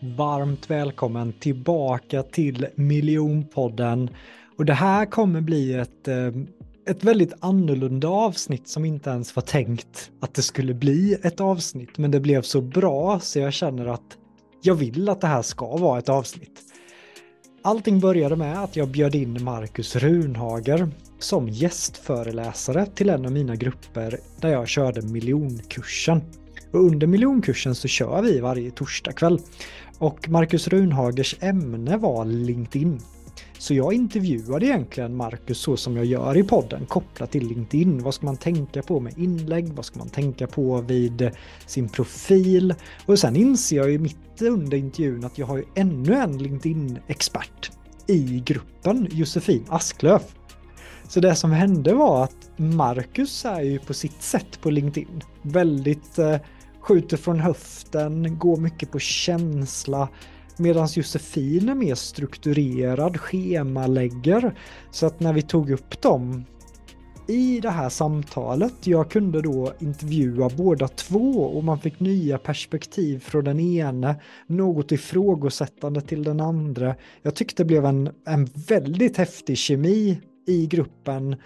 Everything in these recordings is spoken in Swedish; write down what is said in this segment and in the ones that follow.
Varmt välkommen tillbaka till Miljonpodden. Och det här kommer bli ett, eh, ett väldigt annorlunda avsnitt som inte ens var tänkt att det skulle bli ett avsnitt. Men det blev så bra så jag känner att jag vill att det här ska vara ett avsnitt. Allting började med att jag bjöd in Marcus Runhager som gästföreläsare till en av mina grupper där jag körde miljonkursen. Och under miljonkursen så kör vi varje torsdagkväll. Och Marcus Runhagers ämne var LinkedIn. Så jag intervjuade egentligen Marcus så som jag gör i podden kopplat till LinkedIn. Vad ska man tänka på med inlägg? Vad ska man tänka på vid sin profil? Och sen inser jag ju mitt under intervjun att jag har ju ännu en LinkedIn-expert i gruppen, Josefin Asklöf. Så det som hände var att Marcus är ju på sitt sätt på LinkedIn. Väldigt eh, skjuter från höften, går mycket på känsla. Medan Josefin är mer strukturerad, schemalägger. Så att när vi tog upp dem i det här samtalet, jag kunde då intervjua båda två och man fick nya perspektiv från den ene, något ifrågasättande till den andra. Jag tyckte det blev en, en väldigt häftig kemi i gruppen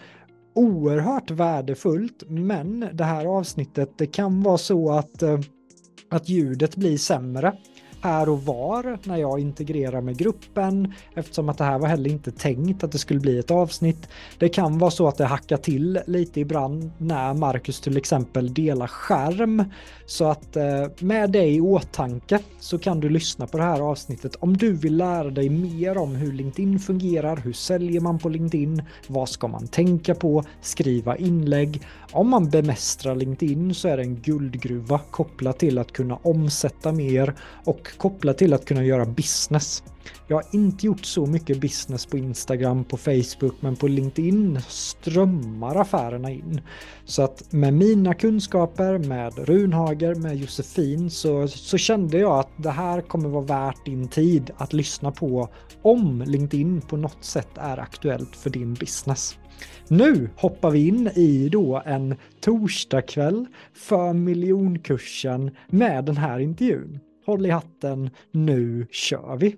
oerhört värdefullt, men det här avsnittet, det kan vara så att, eh, att ljudet blir sämre här och var när jag integrerar med gruppen eftersom att det här var heller inte tänkt att det skulle bli ett avsnitt. Det kan vara så att det hackar till lite ibland när Marcus till exempel delar skärm. Så att eh, med det i åtanke så kan du lyssna på det här avsnittet om du vill lära dig mer om hur LinkedIn fungerar, hur säljer man på LinkedIn, vad ska man tänka på, skriva inlägg. Om man bemästrar LinkedIn så är det en guldgruva kopplat till att kunna omsätta mer och kopplat till att kunna göra business. Jag har inte gjort så mycket business på Instagram, på Facebook, men på LinkedIn strömmar affärerna in. Så att med mina kunskaper, med Runhager, med Josefin så, så kände jag att det här kommer vara värt din tid att lyssna på om LinkedIn på något sätt är aktuellt för din business. Nu hoppar vi in i då en torsdagkväll för miljonkursen med den här intervjun. Håll i hatten, nu kör vi!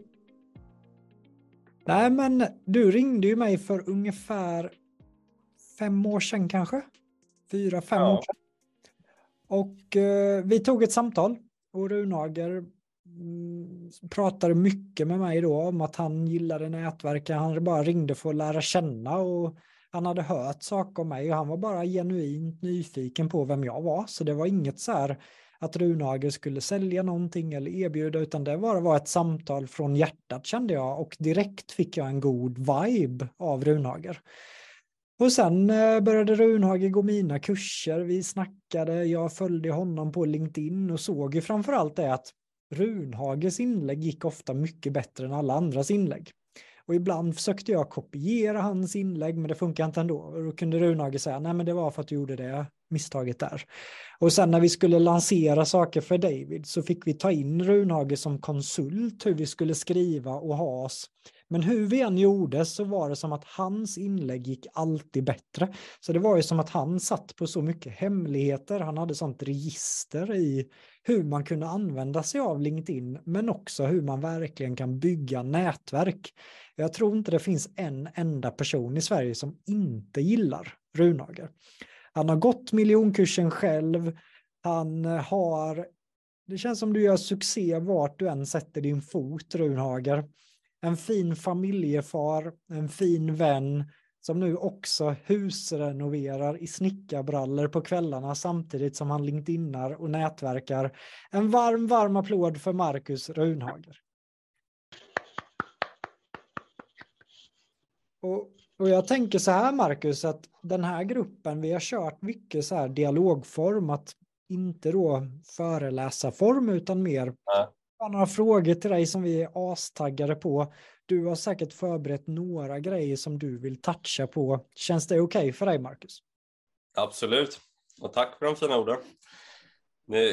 Nej, men du ringde ju mig för ungefär fem år sedan kanske? Fyra, fem ja. år sedan. Och eh, vi tog ett samtal och Runager mm, pratade mycket med mig då om att han gillade nätverk. Han bara ringde för att lära känna och han hade hört saker om mig och han var bara genuint nyfiken på vem jag var. Så det var inget så här att Runhager skulle sälja någonting eller erbjuda, utan det bara var ett samtal från hjärtat kände jag och direkt fick jag en god vibe av Runhager. Och sen eh, började Runhager gå mina kurser, vi snackade, jag följde honom på LinkedIn och såg ju framförallt det att Runhages inlägg gick ofta mycket bättre än alla andras inlägg. Och ibland försökte jag kopiera hans inlägg, men det funkar inte ändå. Och då kunde Runhage säga, nej men det var för att du gjorde det misstaget där. Och sen när vi skulle lansera saker för David så fick vi ta in Runhage som konsult hur vi skulle skriva och ha oss. Men hur vi än gjorde så var det som att hans inlägg gick alltid bättre. Så det var ju som att han satt på så mycket hemligheter. Han hade sånt register i hur man kunde använda sig av LinkedIn, men också hur man verkligen kan bygga nätverk. Jag tror inte det finns en enda person i Sverige som inte gillar Runhager. Han har gått miljonkursen själv. Han har, det känns som du gör succé vart du än sätter din fot, Runhager. En fin familjefar, en fin vän som nu också husrenoverar i snickarbrallor på kvällarna samtidigt som han LinkedInar och nätverkar. En varm, varm applåd för Marcus Runhager. Och, och jag tänker så här Marcus, att den här gruppen, vi har kört mycket så här dialogform, att inte då föreläsarform utan mer ja. några frågor till dig som vi är astaggade på. Du har säkert förberett några grejer som du vill toucha på. Känns det okej okay för dig Marcus? Absolut, och tack för de fina orden.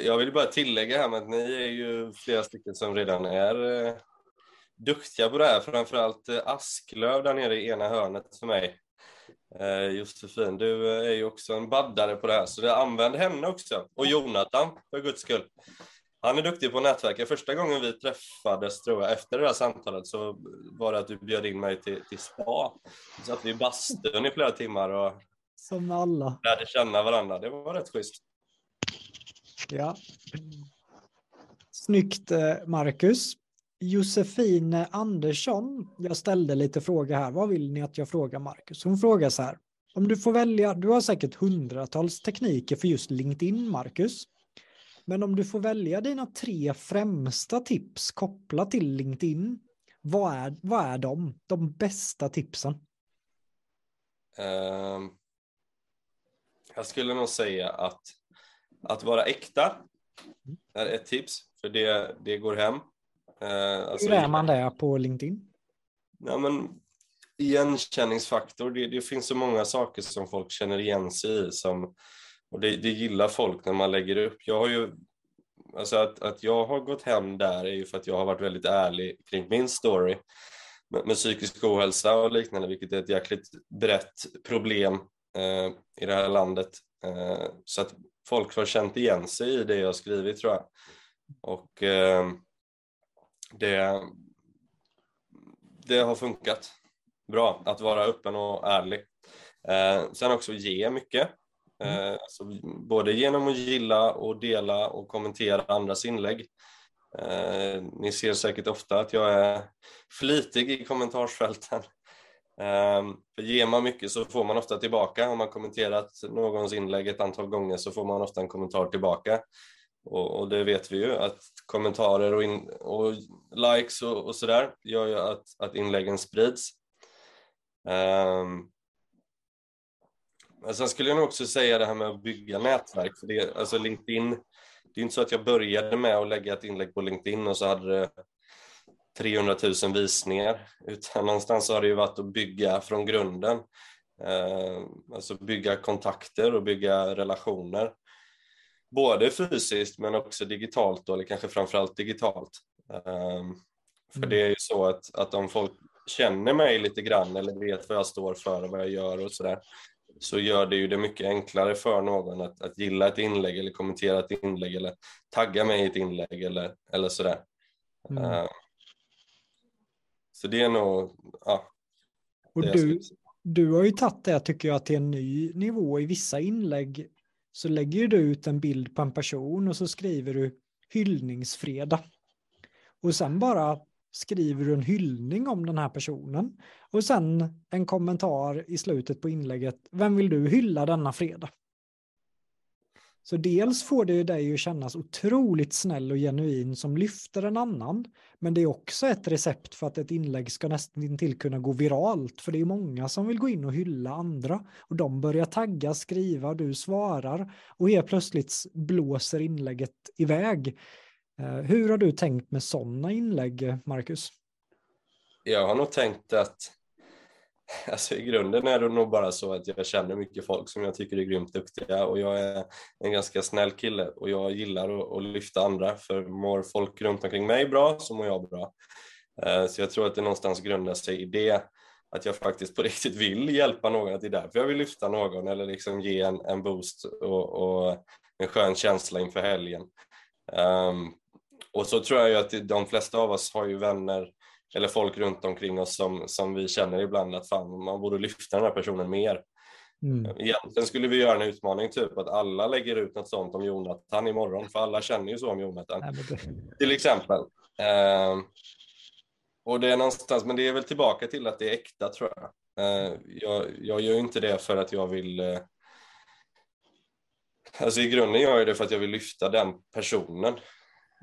Jag vill bara tillägga här med att ni är ju flera stycken som redan är eh, duktiga på det här, framförallt eh, Asklöv där nere i ena hörnet för mig. Eh, Josefin, du är ju också en baddare på det här, så använd henne också. Och Jonathan, för guds skull. Han är duktig på att nätverka. Första gången vi träffades, tror jag, efter det här samtalet så var det att du bjöd in mig till, till spa. Så satt vi i bastun i flera timmar och Som alla. lärde känna varandra. Det var rätt schysst. Ja. Snyggt, eh, Marcus. Josefin Andersson, jag ställde lite frågor här. Vad vill ni att jag frågar Marcus? Hon frågar så här. Om du får välja, du har säkert hundratals tekniker för just LinkedIn, Marcus. Men om du får välja dina tre främsta tips kopplat till LinkedIn, vad är, vad är de? De bästa tipsen? Ehm, jag skulle nog säga att att vara äkta är ett tips, för det, det går hem. Eh, alltså, Hur är man det på LinkedIn? Ja, men, igenkänningsfaktor, det, det, finns så många saker som folk känner igen sig i som, och det, det gillar folk när man lägger upp. Jag har ju, alltså att, att jag har gått hem där är ju för att jag har varit väldigt ärlig kring min story med, med psykisk ohälsa och liknande, vilket är ett jäkligt brett problem eh, i det här landet. Eh, så att folk har känt igen sig i det jag skrivit tror jag. Och eh, det, det har funkat bra att vara öppen och ärlig. Eh, sen också ge mycket. Eh, alltså, både genom att gilla och dela och kommentera andras inlägg. Eh, ni ser säkert ofta att jag är flitig i kommentarsfälten. Eh, för ger man mycket så får man ofta tillbaka. Om man kommenterat någons inlägg ett antal gånger så får man ofta en kommentar tillbaka. Och, och det vet vi ju att kommentarer och, in, och likes och, och sådär gör ju att, att inläggen sprids. Um, men sen skulle jag nog också säga det här med att bygga nätverk. För det, alltså LinkedIn, det är inte så att jag började med att lägga ett inlägg på LinkedIn och så hade det 300 000 visningar, utan någonstans har det ju varit att bygga från grunden. Ehm, alltså bygga kontakter och bygga relationer både fysiskt men också digitalt då, eller kanske framförallt digitalt. Um, för mm. det är ju så att, att om folk känner mig lite grann eller vet vad jag står för och vad jag gör och sådär så gör det ju det mycket enklare för någon att, att gilla ett inlägg eller kommentera ett inlägg eller tagga mig i ett inlägg eller, eller sådär. Mm. Uh, så det är nog, ja. Och du, du har ju tagit det tycker jag till en ny nivå i vissa inlägg så lägger du ut en bild på en person och så skriver du hyllningsfredag. Och sen bara skriver du en hyllning om den här personen. Och sen en kommentar i slutet på inlägget. Vem vill du hylla denna fredag? Så dels får det ju dig att kännas otroligt snäll och genuin som lyfter en annan. Men det är också ett recept för att ett inlägg ska nästan till kunna gå viralt. För det är många som vill gå in och hylla andra. Och de börjar tagga, skriva, du svarar. Och helt plötsligt blåser inlägget iväg. Eh, hur har du tänkt med sådana inlägg, Marcus? Jag har nog tänkt att Alltså i grunden är det nog bara så att jag känner mycket folk som jag tycker är grymt duktiga och jag är en ganska snäll kille och jag gillar att, att lyfta andra för mår folk runt omkring mig bra så mår jag bra. Eh, så jag tror att det någonstans grundar sig i det att jag faktiskt på riktigt vill hjälpa någon, att det är därför jag vill lyfta någon eller liksom ge en, en boost och, och en skön känsla inför helgen. Um, och så tror jag ju att de flesta av oss har ju vänner eller folk runt omkring oss som, som vi känner ibland att fan, man borde lyfta den här personen mer. Mm. Egentligen skulle vi göra en utmaning, typ att alla lägger ut något sånt om Jonathan imorgon, för alla känner ju så om Jonathan. Nej, det... Till exempel. Uh, och det är någonstans, men det är väl tillbaka till att det är äkta tror jag. Uh, jag, jag gör inte det för att jag vill uh, Alltså i grunden gör jag det för att jag vill lyfta den personen.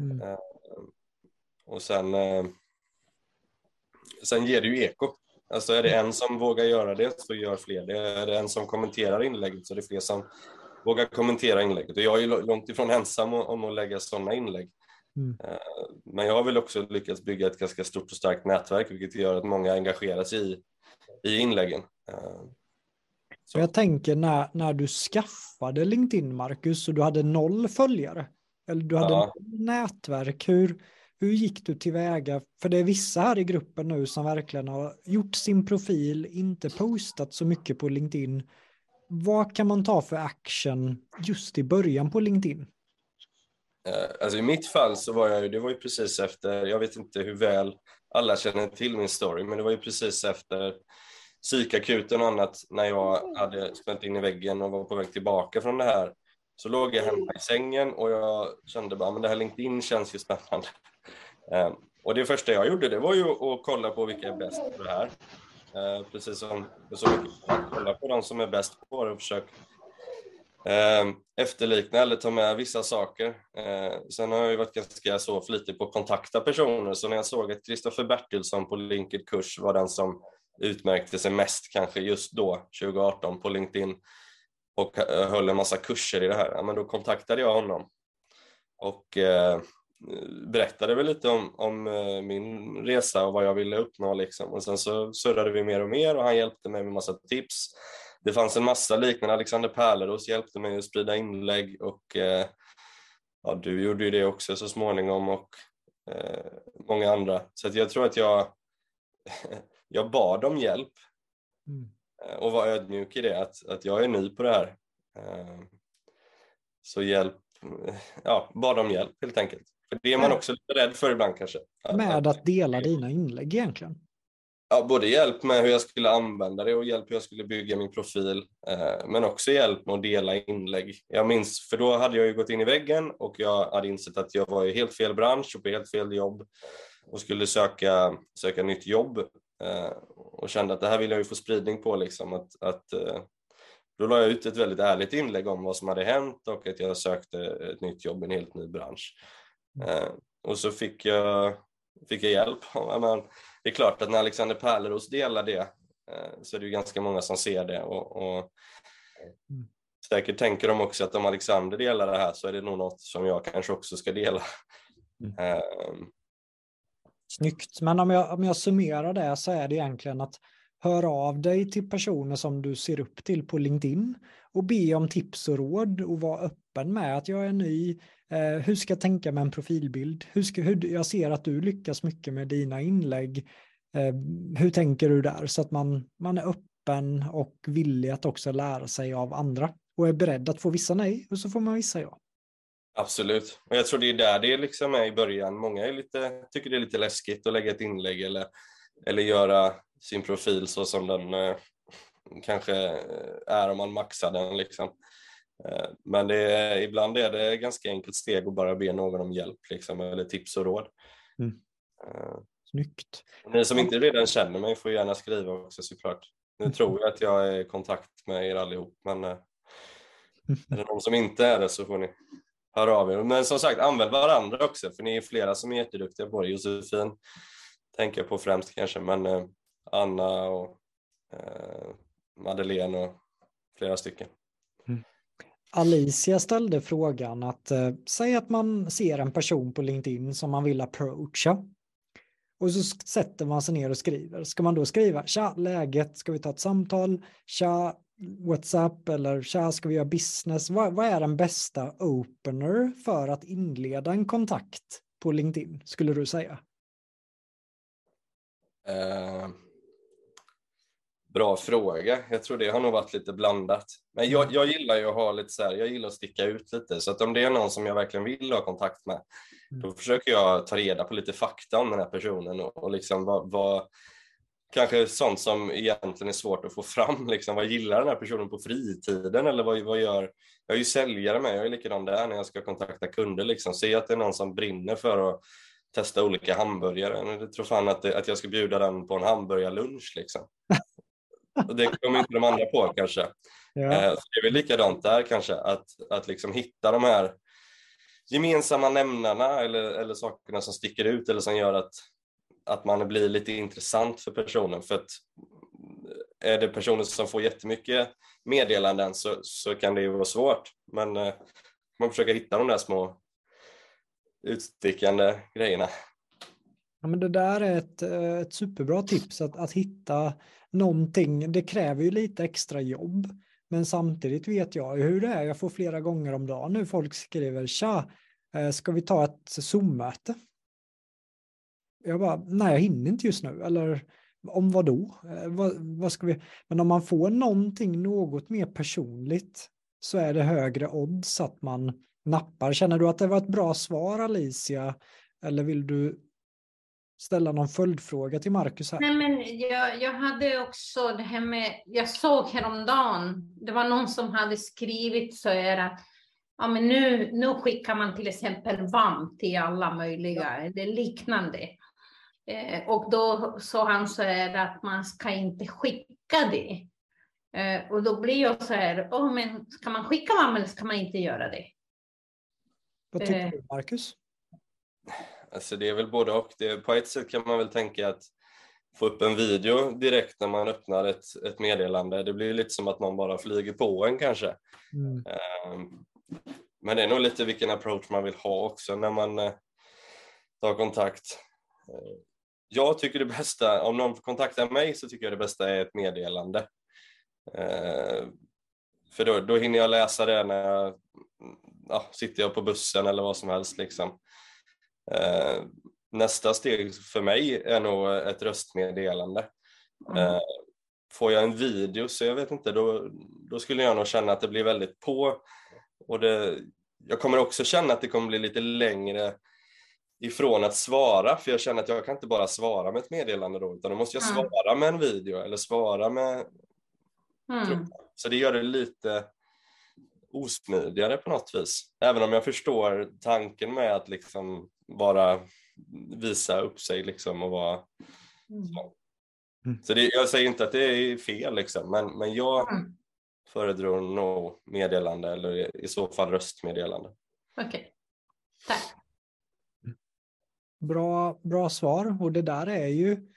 Mm. Ehm, och sen Sen ger det ju eko. Alltså är det en som vågar göra det så gör fler det. Är det en som kommenterar inlägget så är det fler som vågar kommentera inlägget. Och jag är långt ifrån ensam om att lägga sådana inlägg. Mm. Eh, men jag har väl också lyckats bygga ett ganska stort och starkt nätverk, vilket gör att många engagerar sig i, i inläggen. Eh, så. Jag tänker när, när du skaffade LinkedIn, Marcus, och du hade noll följare, eller du hade ja. nätverk, hur, hur gick du tillväga? För det är vissa här i gruppen nu som verkligen har gjort sin profil, inte postat så mycket på LinkedIn. Vad kan man ta för action just i början på LinkedIn? Eh, alltså I mitt fall så var jag ju, det var ju precis efter, jag vet inte hur väl alla känner till min story, men det var ju precis efter psykakuten och annat när jag hade smält in i väggen och var på väg tillbaka från det här. Så låg jag hemma i sängen och jag kände bara, men det här LinkedIn känns ju spännande. Ehm, och det första jag gjorde det var ju att kolla på vilka är bäst på det här. Ehm, precis som så mycket, kolla på de som är bäst på det och försök ehm, efterlikna eller ta med vissa saker. Sen har jag ju varit ganska så flitig på att kontakta personer, så när jag såg att Kristoffer Bertilsson på Linked Kurs var den som utmärkte sig mest kanske just då, 2018, på LinkedIn och eh, höll en massa kurser i det här, ja, men då kontaktade jag honom. Och eh, berättade väl lite om, om eh, min resa och vad jag ville uppnå liksom. Och sen så surrade vi mer och mer och han hjälpte mig med massa tips. Det fanns en massa liknande, Alexander Pärleros hjälpte mig att sprida inlägg och eh, ja, du gjorde ju det också så småningom och eh, många andra. Så jag tror att jag, jag bad om hjälp mm. Eh, och var ödmjuk i det, att, att jag är ny på det här. Eh, så hjälp, ja, bad om hjälp helt enkelt. För det är man också lite rädd för ibland kanske. Med att dela dina inlägg egentligen? Ja, både hjälp med hur jag skulle använda det och hjälp hur jag skulle bygga min profil. Eh, men också hjälp med att dela inlägg. Jag minns, för då hade jag ju gått in i väggen och jag hade insett att jag var i helt fel bransch och på helt fel jobb och skulle söka, söka nytt jobb eh, och kände att det här vill jag ju få spridning på. Liksom, att, att, eh, då la jag ut ett väldigt ärligt inlägg om vad som hade hänt och att jag sökte ett nytt jobb i en helt ny bransch. Eh, och så fick jag, fick jag hjälp. Men det är klart att när Alexander Pärleros delar det eh, så är det ju ganska många som ser det. Och, och säkert tänker de också att om Alexander delar det här så är det nog något som jag kanske också ska dela. Mm. Eh, Snyggt, men om jag, om jag summerar det så är det egentligen att höra av dig till personer som du ser upp till på LinkedIn och be om tips och råd och vara öppen med att jag är ny, Eh, hur ska jag tänka med en profilbild? Hur ska, hur, jag ser att du lyckas mycket med dina inlägg. Eh, hur tänker du där? Så att man, man är öppen och villig att också lära sig av andra och är beredd att få vissa nej och så får man vissa ja. Absolut, och jag tror det är där det liksom är i början. Många är lite, tycker det är lite läskigt att lägga ett inlägg eller, eller göra sin profil så som den eh, kanske eh, är om man maxar den. Liksom. Eh, men det är, ibland är det ganska enkelt steg att bara be någon om hjälp liksom, eller tips och råd. Mm. Uh, Snyggt. Ni som inte redan känner mig får gärna skriva också såklart. Nu mm. tror jag att jag är i kontakt med er allihop men uh, är det någon som inte är det så får ni höra av er. Men som sagt, använd varandra också för ni är flera som är jätteduktiga på det. Josefin tänker jag på främst kanske men Anna och Madeleine och flera stycken. Alicia ställde frågan att eh, säg att man ser en person på LinkedIn som man vill approacha. Och så sätter man sig ner och skriver. Ska man då skriva tja, läget, ska vi ta ett samtal? Tja, WhatsApp eller tja, ska vi göra business? Vad, vad är den bästa opener för att inleda en kontakt på LinkedIn, skulle du säga? Uh, Bra fråga. Jag tror det har nog varit lite blandat. Men jag, mm. jag gillar ju att ha lite så här, jag gillar att sticka ut lite. Så att om det är någon som jag verkligen vill ha kontakt med, mm. då försöker jag ta reda på lite fakta om den här personen och, och liksom vad, vad kanske sånt som egentligen är svårt att få fram. Liksom, vad gillar den här personen på fritiden eller vad, vad gör... Jag är ju säljare med, jag är likadan där när jag ska kontakta kunder. Liksom. Jag att det är någon som brinner för att testa olika hamburgare, jag tror fan att, det, att jag ska bjuda den på en hamburgarlunch. Liksom. Och det kommer inte de andra på kanske. Ja. Eh, så det är väl likadant där kanske, att, att liksom hitta de här gemensamma nämnarna eller, eller sakerna som sticker ut eller som gör att, att man blir lite intressant för personen. För att är det personer som får jättemycket meddelanden så, så kan det ju vara svårt. Men eh, man försöker hitta de där små utstickande grejerna. Ja, men det där är ett, eh, ett superbra tips att, att hitta någonting. Det kräver ju lite extra jobb. Men samtidigt vet jag hur det är. Jag får flera gånger om dagen nu folk skriver tja, eh, ska vi ta ett Zoom-möte? Jag bara, nej jag hinner inte just nu. Eller om vad då? Eh, vad, vad ska vi? Men om man får någonting något mer personligt så är det högre odds att man nappar. Känner du att det var ett bra svar Alicia? Eller vill du ställa någon följdfråga till Marcus här? Nej, men jag, jag hade också det här med, jag såg häromdagen, det var någon som hade skrivit så här att ja, men nu, nu skickar man till exempel VAM till alla möjliga, är liknande. Eh, och då sa han så här att man ska inte skicka det. Eh, och då blir jag så här, oh, men ska man skicka VAM eller ska man inte göra det? Vad tycker eh. du Marcus? Alltså det är väl både och. Det, på ett sätt kan man väl tänka att få upp en video direkt när man öppnar ett, ett meddelande. Det blir lite som att man bara flyger på en kanske. Mm. Um, men det är nog lite vilken approach man vill ha också när man uh, tar kontakt. Uh, jag tycker det bästa, om någon kontaktar mig så tycker jag det bästa är ett meddelande. Uh, för då, då hinner jag läsa det när jag ja, sitter jag på bussen eller vad som helst. Liksom. Eh, nästa steg för mig är nog ett röstmeddelande. Mm. Eh, får jag en video så jag vet inte, då, då skulle jag nog känna att det blir väldigt på. Och det, jag kommer också känna att det kommer bli lite längre ifrån att svara, för jag känner att jag kan inte bara svara med ett meddelande då, utan då måste jag mm. svara med en video eller svara med... Mm. Så det gör det lite osmidigare på något vis. Även om jag förstår tanken med att liksom bara visa upp sig liksom och vara mm. så. Mm. Så det, jag säger inte att det är fel liksom, men, men jag mm. föredrar nog meddelande eller i så fall röstmeddelande. Okej, okay. tack. Bra, bra svar och det där är ju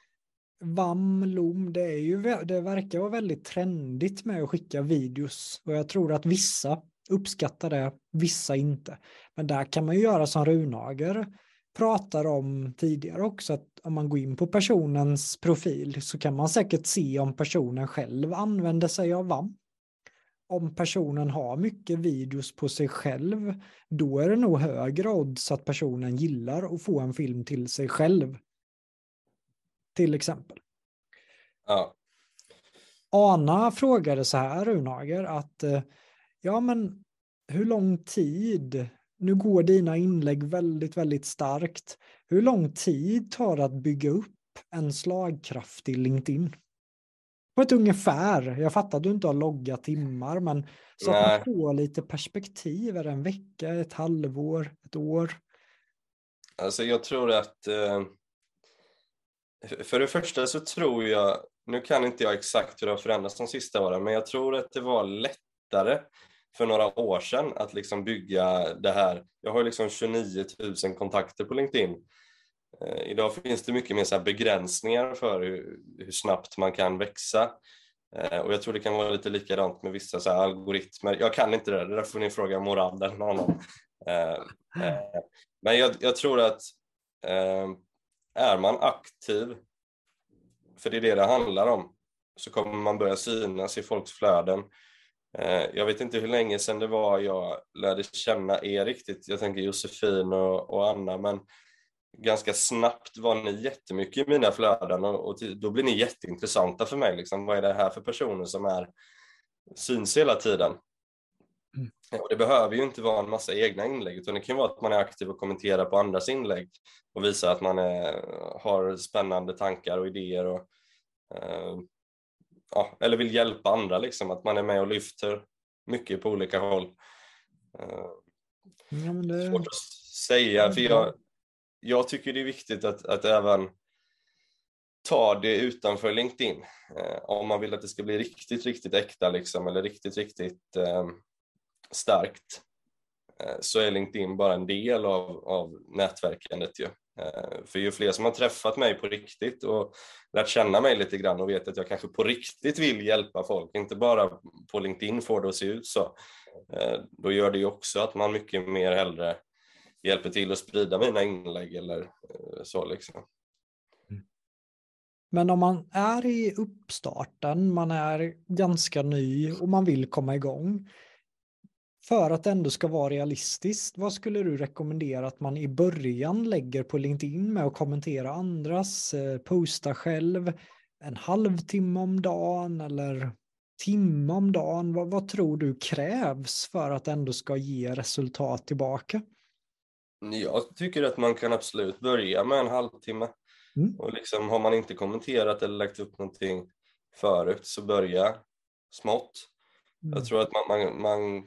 VAM, LOM, det, är ju, det verkar vara väldigt trendigt med att skicka videos och jag tror att vissa uppskattar det, vissa inte. Men där kan man ju göra som Runager pratar om tidigare också, att om man går in på personens profil så kan man säkert se om personen själv använder sig av VAM. Om personen har mycket videos på sig själv, då är det nog högre odds att personen gillar att få en film till sig själv. Till exempel. Ja. Ana frågade så här, Runager, att eh, ja men hur lång tid, nu går dina inlägg väldigt, väldigt starkt, hur lång tid tar det att bygga upp en slagkraftig LinkedIn? På ett ungefär, jag fattar att du inte har logga timmar, men så att man får lite perspektiv, är det en vecka, ett halvår, ett år? Alltså jag tror att eh, för det första så tror jag, nu kan inte jag exakt hur det har förändrats de sista åren, men jag tror att det var lättare för några år sedan att liksom bygga det här. Jag har liksom 29 000 kontakter på LinkedIn. Eh, idag finns det mycket mer så begränsningar för hur, hur, snabbt man kan växa. Eh, och jag tror det kan vara lite likadant med vissa så algoritmer. Jag kan inte det, det där får ni fråga Morad eller någon annan. Eh, eh, men jag, jag tror att ehm, är man aktiv, för det är det det handlar om, så kommer man börja synas i folks flöden. Eh, jag vet inte hur länge sedan det var jag lärde känna er riktigt. Jag tänker Josefin och, och Anna, men ganska snabbt var ni jättemycket i mina flöden och, och då blir ni jätteintressanta för mig. Liksom. Vad är det här för personer som är syns hela tiden? Mm. Och det behöver ju inte vara en massa egna inlägg, utan det kan vara att man är aktiv och kommenterar på andras inlägg och visar att man är, har spännande tankar och idéer och eh, ja, eller vill hjälpa andra, liksom, att man är med och lyfter mycket på olika håll. Eh, ja, det... Svårt att säga, för jag, jag tycker det är viktigt att, att även ta det utanför LinkedIn. Eh, om man vill att det ska bli riktigt, riktigt äkta liksom, eller riktigt, riktigt eh, starkt eh, så är LinkedIn bara en del av, av nätverkandet. Ju. Eh, för ju fler som har träffat mig på riktigt och lärt känna mig lite grann och vet att jag kanske på riktigt vill hjälpa folk, inte bara på LinkedIn får det att se ut så, eh, då gör det ju också att man mycket mer hellre hjälper till att sprida mina inlägg eller så liksom. Men om man är i uppstarten, man är ganska ny och man vill komma igång, för att det ändå ska vara realistiskt, vad skulle du rekommendera att man i början lägger på LinkedIn med att kommentera andras, eh, posta själv en halvtimme om dagen eller timme om dagen, vad, vad tror du krävs för att ändå ska ge resultat tillbaka? Jag tycker att man kan absolut börja med en halvtimme. Mm. Och liksom, har man inte kommenterat eller lagt upp någonting förut så börja smått. Mm. Jag tror att man, man, man,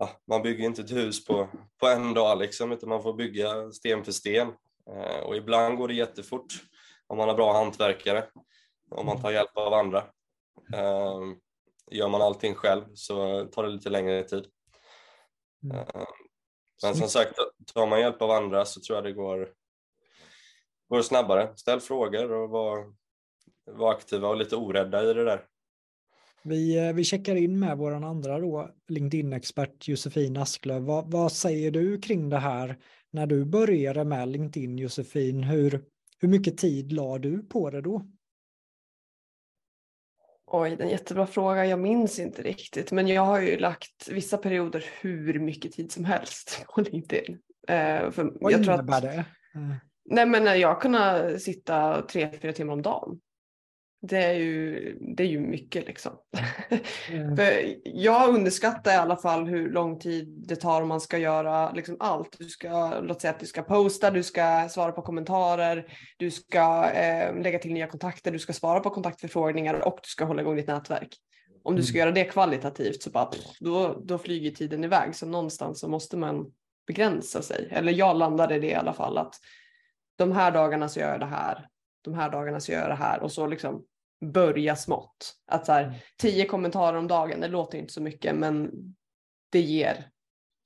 ja, man bygger inte ett hus på, på en dag liksom, utan man får bygga sten för sten. Eh, och ibland går det jättefort om man har bra hantverkare, om man tar hjälp av andra. Eh, gör man allting själv så tar det lite längre tid. Mm. Eh, men som sagt, tar man hjälp av andra så tror jag det går, går snabbare. Ställ frågor och var, var aktiva och lite orädda i det där. Vi, eh, vi checkar in med vår andra då, LinkedIn-expert Josefin Asklöv. Vad, vad, säger du kring det här när du började med LinkedIn Josefin? Hur, hur mycket tid la du på det då? Oj, det är en jättebra fråga. Jag minns inte riktigt, men jag har ju lagt vissa perioder hur mycket tid som helst på LinkedIn. Eh, för Vad jag innebär att, det? Eh. Nej, men jag kunde sitta tre, fyra timmar om dagen det är ju, det är ju mycket liksom. Mm. För jag underskattar i alla fall hur lång tid det tar om man ska göra liksom allt. Du ska, låt säga att du ska posta, du ska svara på kommentarer, du ska eh, lägga till nya kontakter, du ska svara på kontaktförfrågningar och du ska hålla igång ditt nätverk. Om du ska mm. göra det kvalitativt så bara, pff, då, då flyger tiden iväg. Så någonstans så måste man begränsa sig. Eller jag landade i det i alla fall att de här dagarna så gör jag det här de här dagarna så gör jag det här och så liksom börja smått. Att så här, mm. tio kommentarer om dagen, det låter inte så mycket men det ger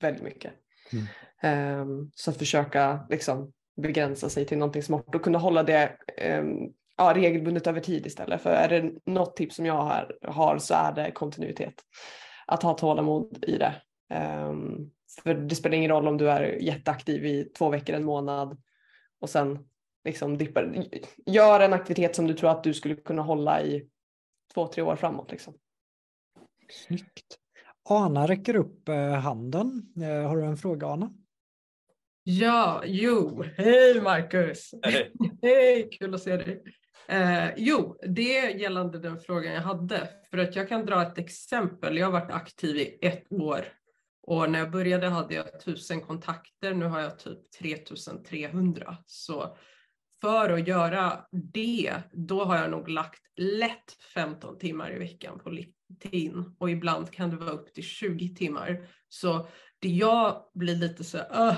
väldigt mycket. Mm. Um, så att försöka liksom begränsa sig till någonting smart och kunna hålla det um, ja, regelbundet över tid istället. För är det något tips som jag har, har så är det kontinuitet. Att ha tålamod i det. Um, för det spelar ingen roll om du är jätteaktiv i två veckor, en månad och sen liksom dippar. Gör en aktivitet som du tror att du skulle kunna hålla i två, tre år framåt. Liksom. Snyggt. Ana räcker upp eh, handen. Eh, har du en fråga Ana? Ja, jo, hej Marcus! Hej, hey, kul att se dig! Eh, jo, det är gällande den frågan jag hade. För att jag kan dra ett exempel. Jag har varit aktiv i ett år och när jag började hade jag tusen kontakter. Nu har jag typ 3300. Så för att göra det, då har jag nog lagt lätt 15 timmar i veckan på LinkedIn och ibland kan det vara upp till 20 timmar. Så det jag blir lite så uh,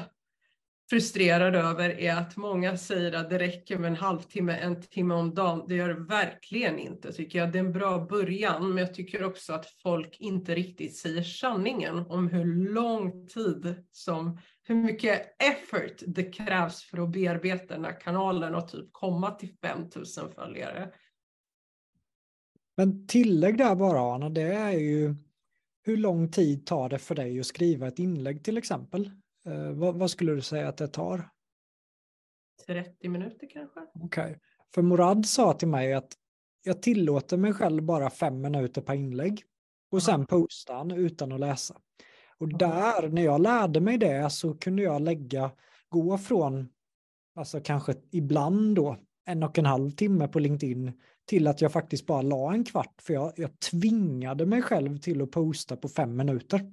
frustrerad över är att många säger att det räcker med en halvtimme, en timme om dagen. Det gör det verkligen inte tycker jag. Det är en bra början, men jag tycker också att folk inte riktigt säger sanningen om hur lång tid som hur mycket effort det krävs för att bearbeta den här kanalen och typ komma till 5000 följare. Men tillägg där bara Anna, det är ju hur lång tid tar det för dig att skriva ett inlägg till exempel? Eh, vad, vad, skulle du säga att det tar? 30 minuter kanske. Okej, okay. för Morad sa till mig att jag tillåter mig själv bara fem minuter per inlägg och sen postar han utan att läsa. Och där, när jag lärde mig det så kunde jag lägga, gå från, alltså kanske ibland då, en och en halv timme på LinkedIn till att jag faktiskt bara la en kvart för jag, jag tvingade mig själv till att posta på fem minuter.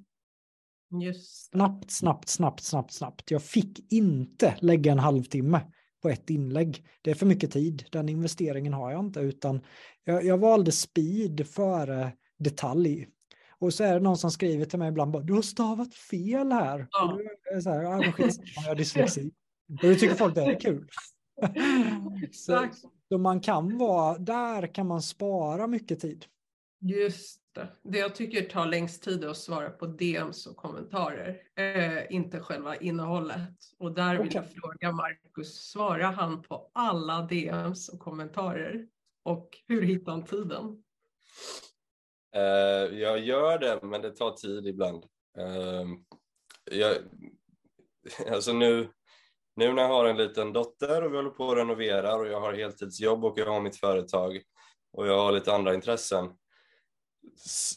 Just. Snabbt, snabbt, snabbt, snabbt, snabbt. Jag fick inte lägga en halvtimme på ett inlägg. Det är för mycket tid. Den investeringen har jag inte, utan jag, jag valde speed före detalj. Och så är det någon som skriver till mig ibland bara, du har stavat fel här. Ja. Och så här, ja, men jag har dyslexi. Och då tycker folk det är kul. så, så man kan vara, där kan man spara mycket tid. Just det. Det jag tycker tar längst tid är att svara på DMs och kommentarer, eh, inte själva innehållet. Och där vill okay. jag fråga Marcus, svarar han på alla DMs och kommentarer? Och hur hittar han tiden? Uh, jag gör det, men det tar tid ibland. Uh, jag, alltså nu, nu när jag har en liten dotter och vi håller på att renovera och jag har heltidsjobb och jag har mitt företag och jag har lite andra intressen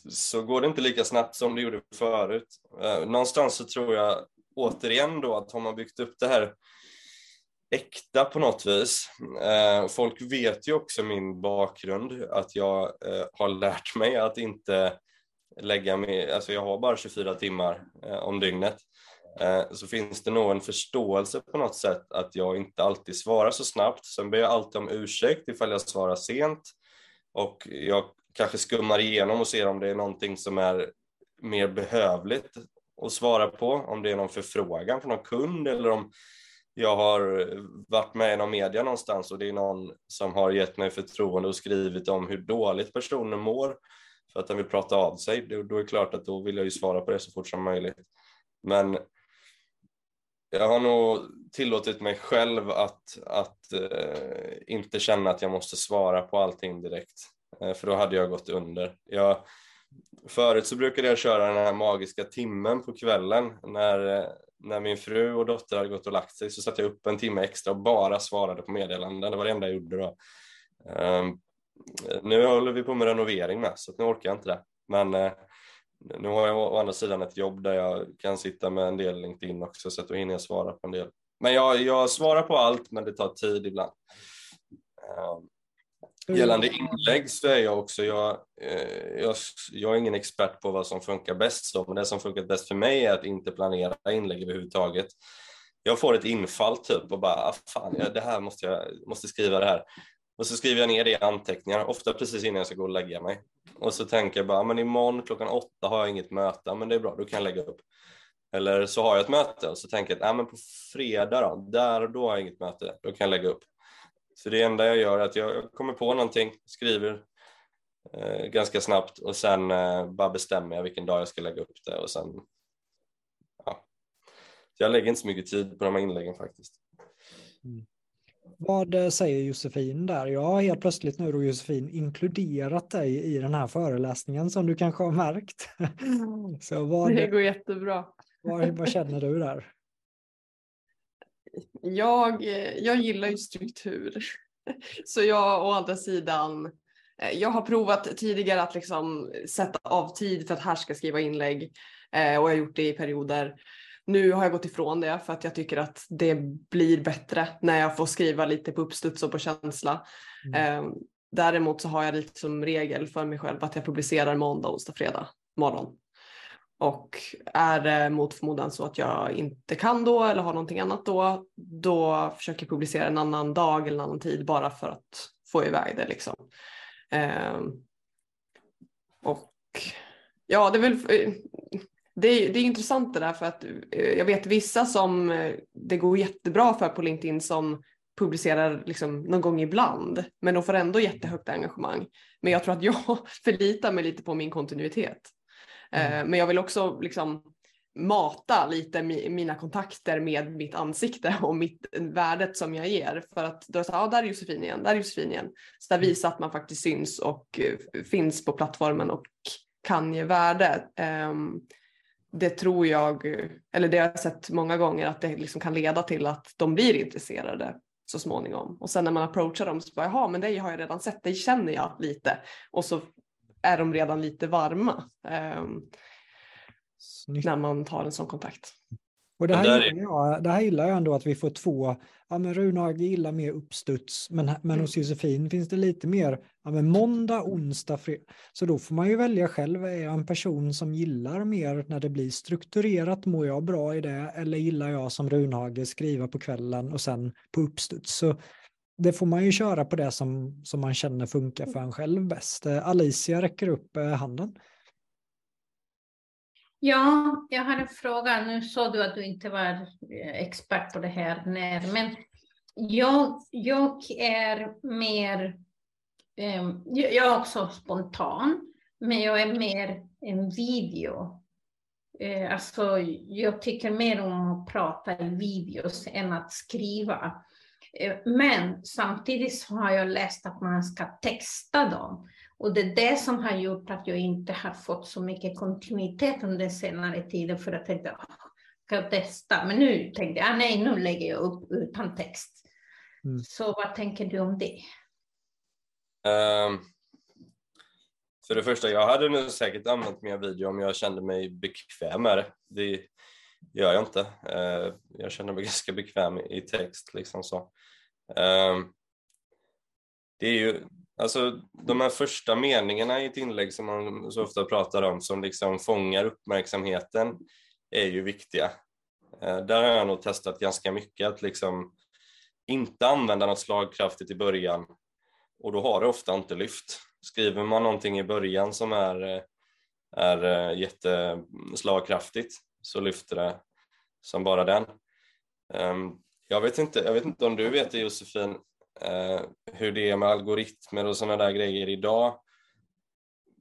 så går det inte lika snabbt som det gjorde förut. Uh, någonstans så tror jag återigen då att har man byggt upp det här äkta på något vis. Eh, folk vet ju också min bakgrund, att jag eh, har lärt mig att inte lägga mig, alltså jag har bara 24 timmar eh, om dygnet. Eh, så finns det nog en förståelse på något sätt att jag inte alltid svarar så snabbt. Sen ber jag alltid om ursäkt ifall jag svarar sent och jag kanske skummar igenom och ser om det är någonting som är mer behövligt att svara på, om det är någon förfrågan från någon kund eller om jag har eh, varit med i någon media någonstans och det är någon som har gett mig förtroende och skrivit om hur dåligt personen mår för att den vill prata av sig, då är det klart att då vill jag ju svara på det så fort som möjligt. Men jag har nog tillåtit mig själv att, att eh, inte känna att jag måste svara på allting direkt, eh, för då hade jag gått under. Jag, förut så brukade jag köra den här magiska timmen på kvällen när, eh, när min fru och dotter hade gått och lagt sig så satte jag upp en timme extra och bara svarade på meddelanden. Det var det enda jag gjorde då. Um, nu håller vi på med renovering med så nu orkar jag inte det. Men uh, nu har jag å andra sidan ett jobb där jag kan sitta med en del LinkedIn också så att då hinner jag svara på en del. Men jag, jag svarar på allt men det tar tid ibland. Um, Gällande inlägg så är jag också, jag, eh, jag, jag är ingen expert på vad som funkar bäst, så, men det som funkar bäst för mig är att inte planera inlägg överhuvudtaget. Jag får ett infall typ och bara, ah, fan, det här måste jag måste skriva det här. Och så skriver jag ner det i anteckningar, ofta precis innan jag ska gå och lägga mig. Och så tänker jag bara, ah, men imorgon klockan åtta har jag inget möte, ah, men det är bra, då kan jag lägga upp. Eller så har jag ett möte och så tänker jag, ah, men på fredag då, där då har jag inget möte, då kan jag lägga upp. Så det enda jag gör är att jag kommer på någonting, skriver eh, ganska snabbt och sen eh, bara bestämmer jag vilken dag jag ska lägga upp det och sen ja. Jag lägger inte så mycket tid på de här inläggen faktiskt. Mm. Vad eh, säger Josefin där? Jag har helt plötsligt nu då Josefin inkluderat dig i den här föreläsningen som du kanske har märkt. Så vad, det går jättebra. Vad, vad känner du där? Jag, jag gillar ju struktur. Så jag å andra sidan, eh, jag har provat tidigare att liksom sätta av tid för att här ska skriva inlägg eh, och jag har gjort det i perioder. Nu har jag gått ifrån det för att jag tycker att det blir bättre när jag får skriva lite på uppstuds och på känsla. Mm. Eh, däremot så har jag lite som regel för mig själv att jag publicerar måndag, onsdag, fredag morgon. Och är det mot förmodan så att jag inte kan då eller har någonting annat då, då försöker jag publicera en annan dag eller en annan tid bara för att få iväg det liksom. Eh, och ja, det är väl det är, det är intressant det där för att eh, jag vet vissa som eh, det går jättebra för på LinkedIn som publicerar liksom någon gång ibland, men de får ändå jättehögt engagemang. Men jag tror att jag förlitar mig lite på min kontinuitet. Mm. Eh, men jag vill också liksom mata lite mina kontakter med mitt ansikte och mitt värdet som jag ger. För att då är så här, där är Josefin igen, där är Josefin igen. Så där mm. visa att man faktiskt syns och uh, finns på plattformen och kan ge värde. Um, det tror jag, eller det har jag sett många gånger att det liksom kan leda till att de blir intresserade så småningom. Och sen när man approachar dem så bara, jaha men det har jag redan sett, det känner jag lite. Och så är de redan lite varma eh, när man tar en sån kontakt. Och det här, är... gillar jag, det här gillar jag ändå att vi får två, ja men Runhage gillar mer uppstuds, men, men mm. hos Josefin finns det lite mer, ja men måndag, onsdag, fredag. Så då får man ju välja själv, är jag en person som gillar mer när det blir strukturerat, mår jag bra i det, eller gillar jag som Runhage skriva på kvällen och sen på uppstuds. Så det får man ju köra på det som, som man känner funkar för en själv bäst. Eh, Alicia räcker upp eh, handen. Ja, jag har en fråga. Nu sa du att du inte var eh, expert på det här, när, men jag, jag är mer, eh, jag är också spontan, men jag är mer en video. Eh, alltså, jag tycker mer om att prata i videos än att skriva. Eh, men samtidigt så har jag läst att man ska texta dem. Och det är det som har gjort att jag inte har fått så mycket kontinuitet under senare tiden för att jag tänkte, ska jag testa? Men nu tänkte jag, ah, nej, nu lägger jag upp utan text. Mm. Så vad tänker du om det? Um, för det första, jag hade nog säkert använt mer video om jag kände mig bekväm med det. det gör jag inte. Eh, jag känner mig ganska bekväm i text. Liksom så. Ehm, det är ju, alltså de här första meningarna i ett inlägg som man så ofta pratar om som liksom fångar uppmärksamheten är ju viktiga. Ehm, där har jag nog testat ganska mycket att liksom inte använda något slagkraftigt i början och då har det ofta inte lyft. Skriver man någonting i början som är, är eh, jätteslagkraftigt så lyfter det som bara den. Ehm, jag vet inte, jag vet inte om du vet det Josefin, eh, hur det är med algoritmer och sådana där grejer idag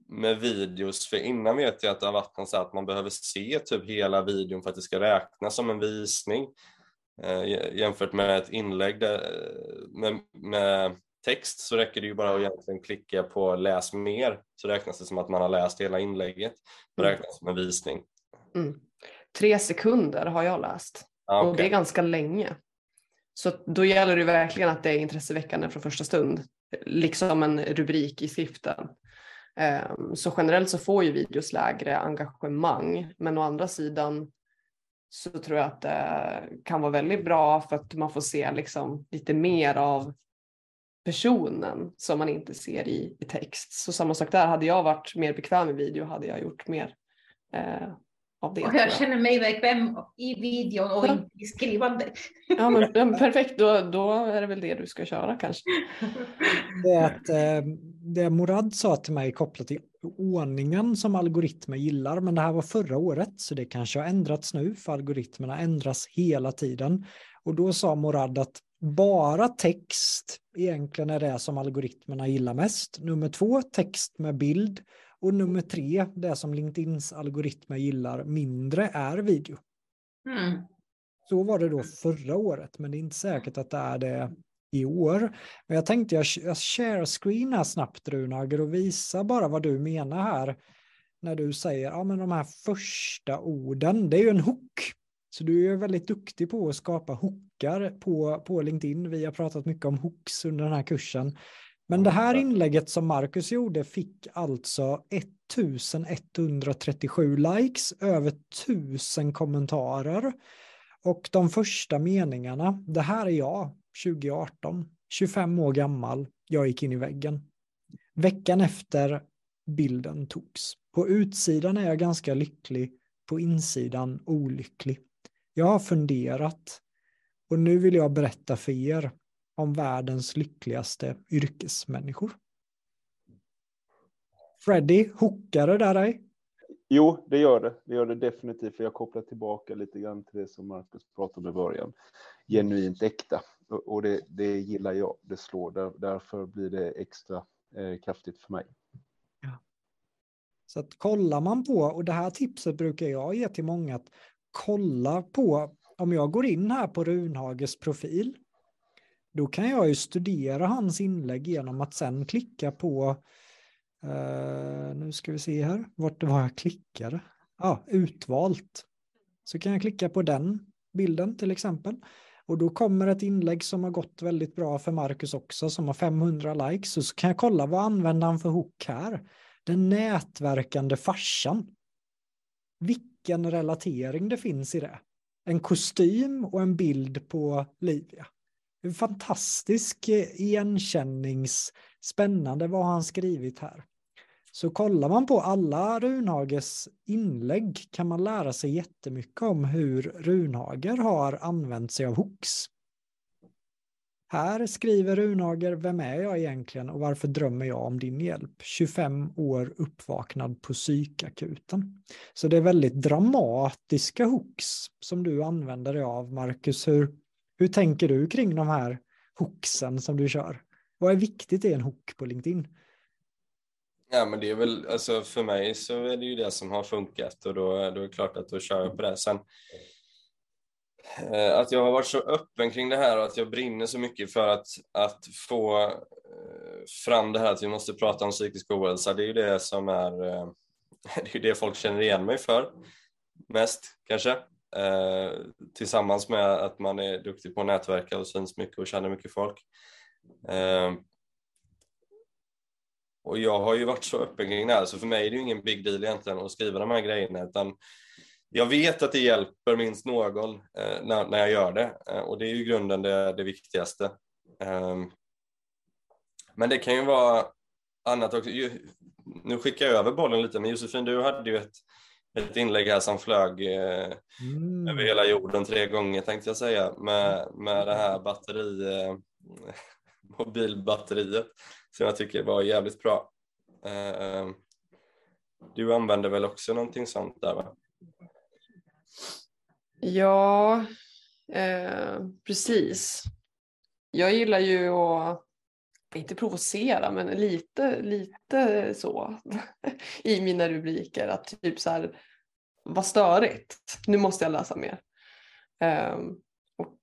med videos, för innan vet jag att det har varit något så att man behöver se typ hela videon för att det ska räknas som en visning eh, jämfört med ett inlägg där, med, med, text så räcker det ju bara att egentligen klicka på läs mer så räknas det som att man har läst hela inlägget. Det mm. räknas som en visning. Mm. Tre sekunder har jag läst ah, okay. och det är ganska länge. Så då gäller det verkligen att det är intresseväckande från första stund, liksom en rubrik i skriften. Ehm, så generellt så får ju videos lägre engagemang, men å andra sidan så tror jag att det kan vara väldigt bra för att man får se liksom lite mer av personen som man inte ser i, i text. Så samma sak där, hade jag varit mer bekväm i video hade jag gjort mer eh, av det. Och jag känner mig bekväm i videon och inte i skrivande. Ja, men, perfekt, då, då är det väl det du ska köra kanske. Det, att, eh, det Morad sa till mig kopplat till ordningen som algoritmer gillar, men det här var förra året, så det kanske har ändrats nu, för algoritmerna ändras hela tiden. Och då sa Morad att bara text egentligen är det som algoritmerna gillar mest. Nummer två, text med bild. Och nummer tre, det som LinkedIns algoritmer gillar mindre, är video. Mm. Så var det då förra året, men det är inte säkert att det är det i år. Men jag tänkte jag, jag share screen här snabbt Runager och visa bara vad du menar här. När du säger, ja men de här första orden, det är ju en hook. Så du är väldigt duktig på att skapa hookar på, på LinkedIn. Vi har pratat mycket om hooks under den här kursen. Men det här inlägget som Marcus gjorde fick alltså 1137 likes, över 1000 kommentarer. Och de första meningarna, det här är jag, 2018, 25 år gammal, jag gick in i väggen. Veckan efter bilden togs. På utsidan är jag ganska lycklig, på insidan olycklig. Jag har funderat och nu vill jag berätta för er om världens lyckligaste yrkesmänniskor. Freddy, hookar det där dig? Jo, det gör det. Det gör det definitivt. För jag kopplar tillbaka lite grann till det som Marcus pratade om i början. Genuint äkta. Och det, det gillar jag. Det slår. Där, därför blir det extra eh, kraftigt för mig. Ja. Så att kollar man på, och det här tipset brukar jag ge till många, att kolla på, om jag går in här på Runhages profil, då kan jag ju studera hans inlägg genom att sen klicka på, eh, nu ska vi se här, vart det var jag klickade. Ja, ah, utvalt. Så kan jag klicka på den bilden till exempel. Och då kommer ett inlägg som har gått väldigt bra för Marcus också, som har 500 likes. Och så kan jag kolla vad använder han för hook här. Den nätverkande farsan. Vilken relatering det finns i det. En kostym och en bild på Livia. En fantastisk eh, igenkännings... Spännande vad han skrivit här. Så kollar man på alla Runhages inlägg kan man lära sig jättemycket om hur Runhager har använt sig av hooks. Här skriver Runhager, vem är jag egentligen och varför drömmer jag om din hjälp? 25 år uppvaknad på psykakuten. Så det är väldigt dramatiska hooks som du använder dig av, Marcus. Hur, hur tänker du kring de här hooksen som du kör? Vad är viktigt i en hook på LinkedIn? Ja, men det är väl, alltså för mig så är det ju det som har funkat och då, då är det klart att då kör jag på det. Sen eh, att jag har varit så öppen kring det här och att jag brinner så mycket för att, att få eh, fram det här att vi måste prata om psykisk ohälsa, det är ju det som är, eh, det är det folk känner igen mig för mest kanske. Eh, tillsammans med att man är duktig på att nätverka och syns mycket och känner mycket folk. Eh, och jag har ju varit så öppen kring det här, så för mig är det ju ingen big deal egentligen att skriva de här grejerna, utan jag vet att det hjälper minst någon eh, när, när jag gör det eh, och det är ju grunden det, det viktigaste. Eh, men det kan ju vara annat också. Nu skickar jag över bollen lite, men Josefin, du hade ju ett, ett inlägg här som flög eh, mm. över hela jorden tre gånger tänkte jag säga med, med det här batteri, eh, mobilbatteriet som jag tycker var jävligt bra. Eh, du använder väl också någonting sånt där va? Ja, eh, precis. Jag gillar ju att, inte provocera, men lite, lite så i mina rubriker. Att typ så här, vad störigt, nu måste jag läsa mer. Um, och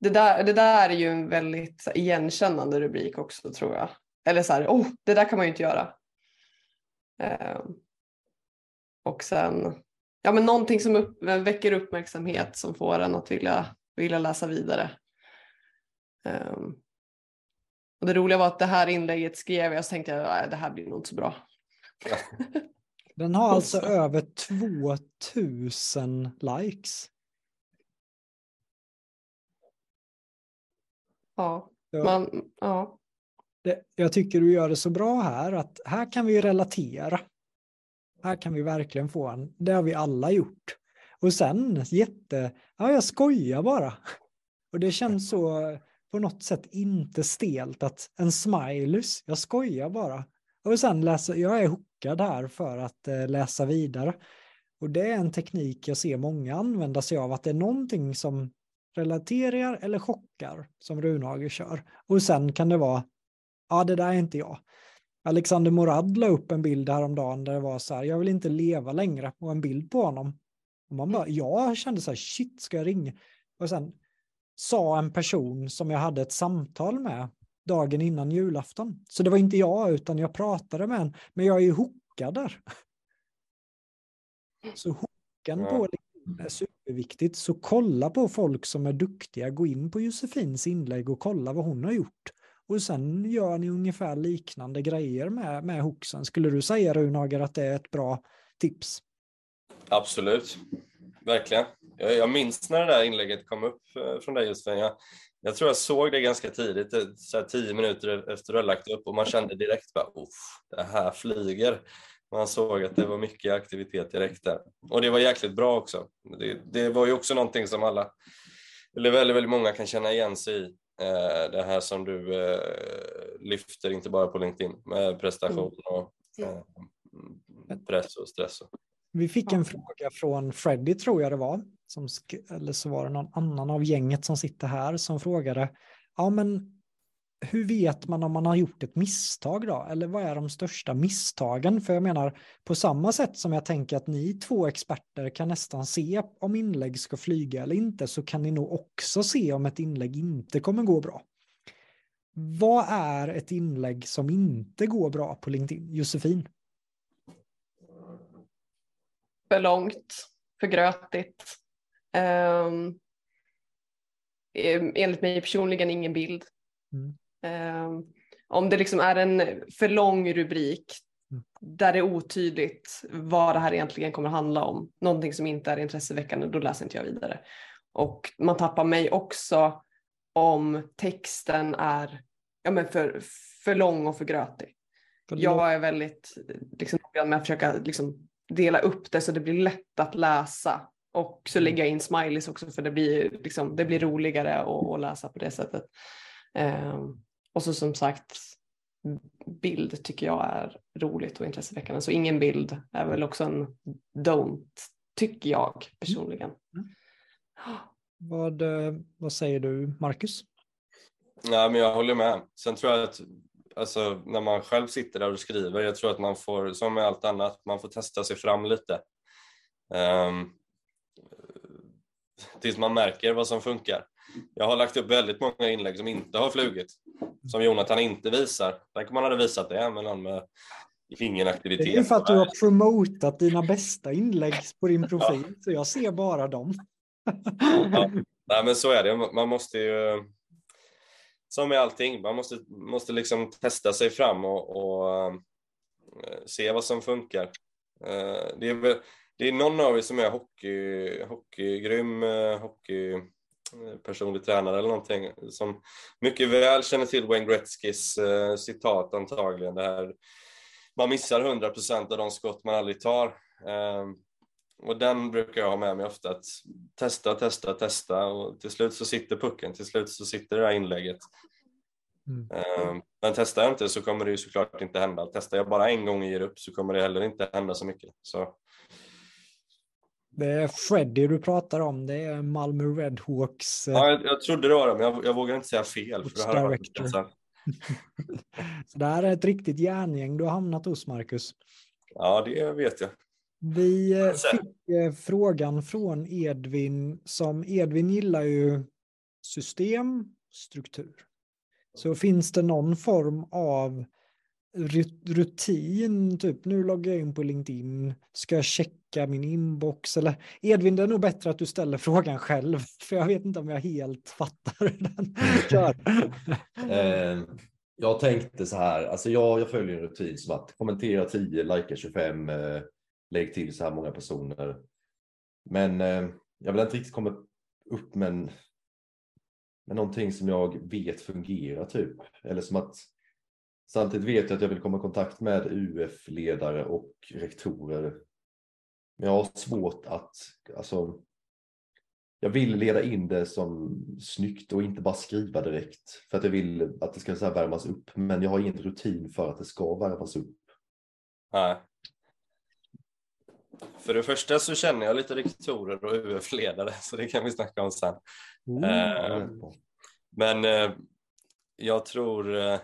det där, det där är ju en väldigt igenkännande rubrik också tror jag. Eller så här, oh, det där kan man ju inte göra. Um, och sen ja, men någonting som upp, väcker uppmärksamhet som får en att vilja, vilja läsa vidare. Um, och det roliga var att det här inlägget skrev jag så tänkte jag att det här blir nog inte så bra. Den har alltså över 2000 likes. Ja, man, ja. Det, jag tycker du gör det så bra här att här kan vi relatera. Här kan vi verkligen få en. Det har vi alla gjort. Och sen jätte, ja jag skojar bara. Och det känns så på något sätt inte stelt att en smileys, jag skojar bara. Och sen läsa, jag är hookad här för att eh, läsa vidare. Och det är en teknik jag ser många använda sig av, att det är någonting som relaterar eller chockar som Runhage kör. Och sen kan det vara, ja det där är inte jag. Alexander Morad la upp en bild häromdagen där det var så här, jag vill inte leva längre och en bild på honom. Och man bara, jag kände så här, shit, ska jag ringa? Och sen sa en person som jag hade ett samtal med dagen innan julafton. Så det var inte jag, utan jag pratade med en, men jag är ju hookad där. Så hooken på LinkedIn är superviktigt. Så kolla på folk som är duktiga, gå in på Josefins inlägg och kolla vad hon har gjort. Och sen gör ni ungefär liknande grejer med, med hooksen. Skulle du säga Runager att det är ett bra tips? Absolut, verkligen. Jag, jag minns när det där inlägget kom upp eh, från dig Josefin. Jag, jag tror jag såg det ganska tidigt, eh, så här tio minuter efter du hade lagt upp och man kände direkt bara det här flyger. Man såg att det var mycket aktivitet direkt där. Och det var jäkligt bra också. Det, det var ju också någonting som alla, eller väldigt, väldigt många kan känna igen sig i. Eh, det här som du lyfter, inte bara på LinkedIn, med prestation mm. och press och stress. Vi fick en fråga från Freddy, tror jag det var, som eller så var det någon annan av gänget som sitter här som frågade, ja men hur vet man om man har gjort ett misstag då? Eller vad är de största misstagen? För jag menar, på samma sätt som jag tänker att ni två experter kan nästan se om inlägg ska flyga eller inte, så kan ni nog också se om ett inlägg inte kommer gå bra. Vad är ett inlägg som inte går bra på LinkedIn? Josefin? För långt, för grötigt. Um, enligt mig personligen ingen bild. Mm. Eh, om det liksom är en för lång rubrik mm. där det är otydligt vad det här egentligen kommer handla om, någonting som inte är intresseväckande, då läser inte jag vidare. Och man tappar mig också om texten är ja, men för, för lång och för grötig. För jag är väldigt liksom, noggrann med att försöka liksom, dela upp det så det blir lätt att läsa. Och så mm. lägger jag in smileys också för det blir, liksom, det blir roligare att, att läsa på det sättet. Um, och så som sagt, bild tycker jag är roligt och intresseväckande. Så ingen bild är väl också en don't, tycker jag personligen. Mm. Vad, eh, vad säger du, Marcus? Nej, men jag håller med. Sen tror jag att alltså, när man själv sitter där och skriver, jag tror att man får, som med allt annat, man får testa sig fram lite. Um, tills man märker vad som funkar. Jag har lagt upp väldigt många inlägg som inte har flugit, som Jonathan inte visar. Tänk om man hade visat det med någon med ingen aktivitet. Det är för att du har promotat dina bästa inlägg på din profil, ja. så jag ser bara dem. ja. Nej, men så är det. Man måste ju, som med allting, man måste, måste liksom testa sig fram och, och uh, se vad som funkar. Uh, det är väl, det är någon av er som är hockey, hockeygrym, eh, hockey eh, personlig tränare eller någonting som mycket väl känner till Wayne Gretzkys eh, citat antagligen. Det här, man missar 100 procent av de skott man aldrig tar. Eh, och den brukar jag ha med mig ofta, att testa, testa, testa och till slut så sitter pucken, till slut så sitter det här inlägget. Mm. Eh, men testar jag inte så kommer det ju såklart inte hända. Testar jag bara en gång och ger upp så kommer det heller inte hända så mycket. Så det är Freddy du pratar om, det är Malmö Redhawks. Eh, ja, jag, jag trodde det var det, men jag, jag vågar inte säga fel. För det, här director. så det här är ett riktigt järngäng du har hamnat hos, Marcus. Ja, det vet jag. Vi eh, fick eh, frågan från Edvin, som Edvin gillar ju system, struktur. Så finns det någon form av rutin, typ nu loggar jag in på LinkedIn, ska jag checka min inbox eller Edvin, det är nog bättre att du ställer frågan själv, för jag vet inte om jag helt fattar den. Kör. eh, jag tänkte så här, alltså jag, jag följer en rutin som att kommentera 10, likea 25, eh, lägg till så här många personer. Men eh, jag vill inte riktigt komma upp med, en, med någonting som jag vet fungerar typ, eller som att Samtidigt vet jag att jag vill komma i kontakt med UF-ledare och rektorer. Men jag har svårt att, alltså, jag vill leda in det som snyggt och inte bara skriva direkt. För att jag vill att det ska så värmas upp. Men jag har ingen rutin för att det ska värmas upp. Nej. För det första så känner jag lite rektorer och UF-ledare, så det kan vi snacka om sen. Mm. Eh, men eh, jag tror eh,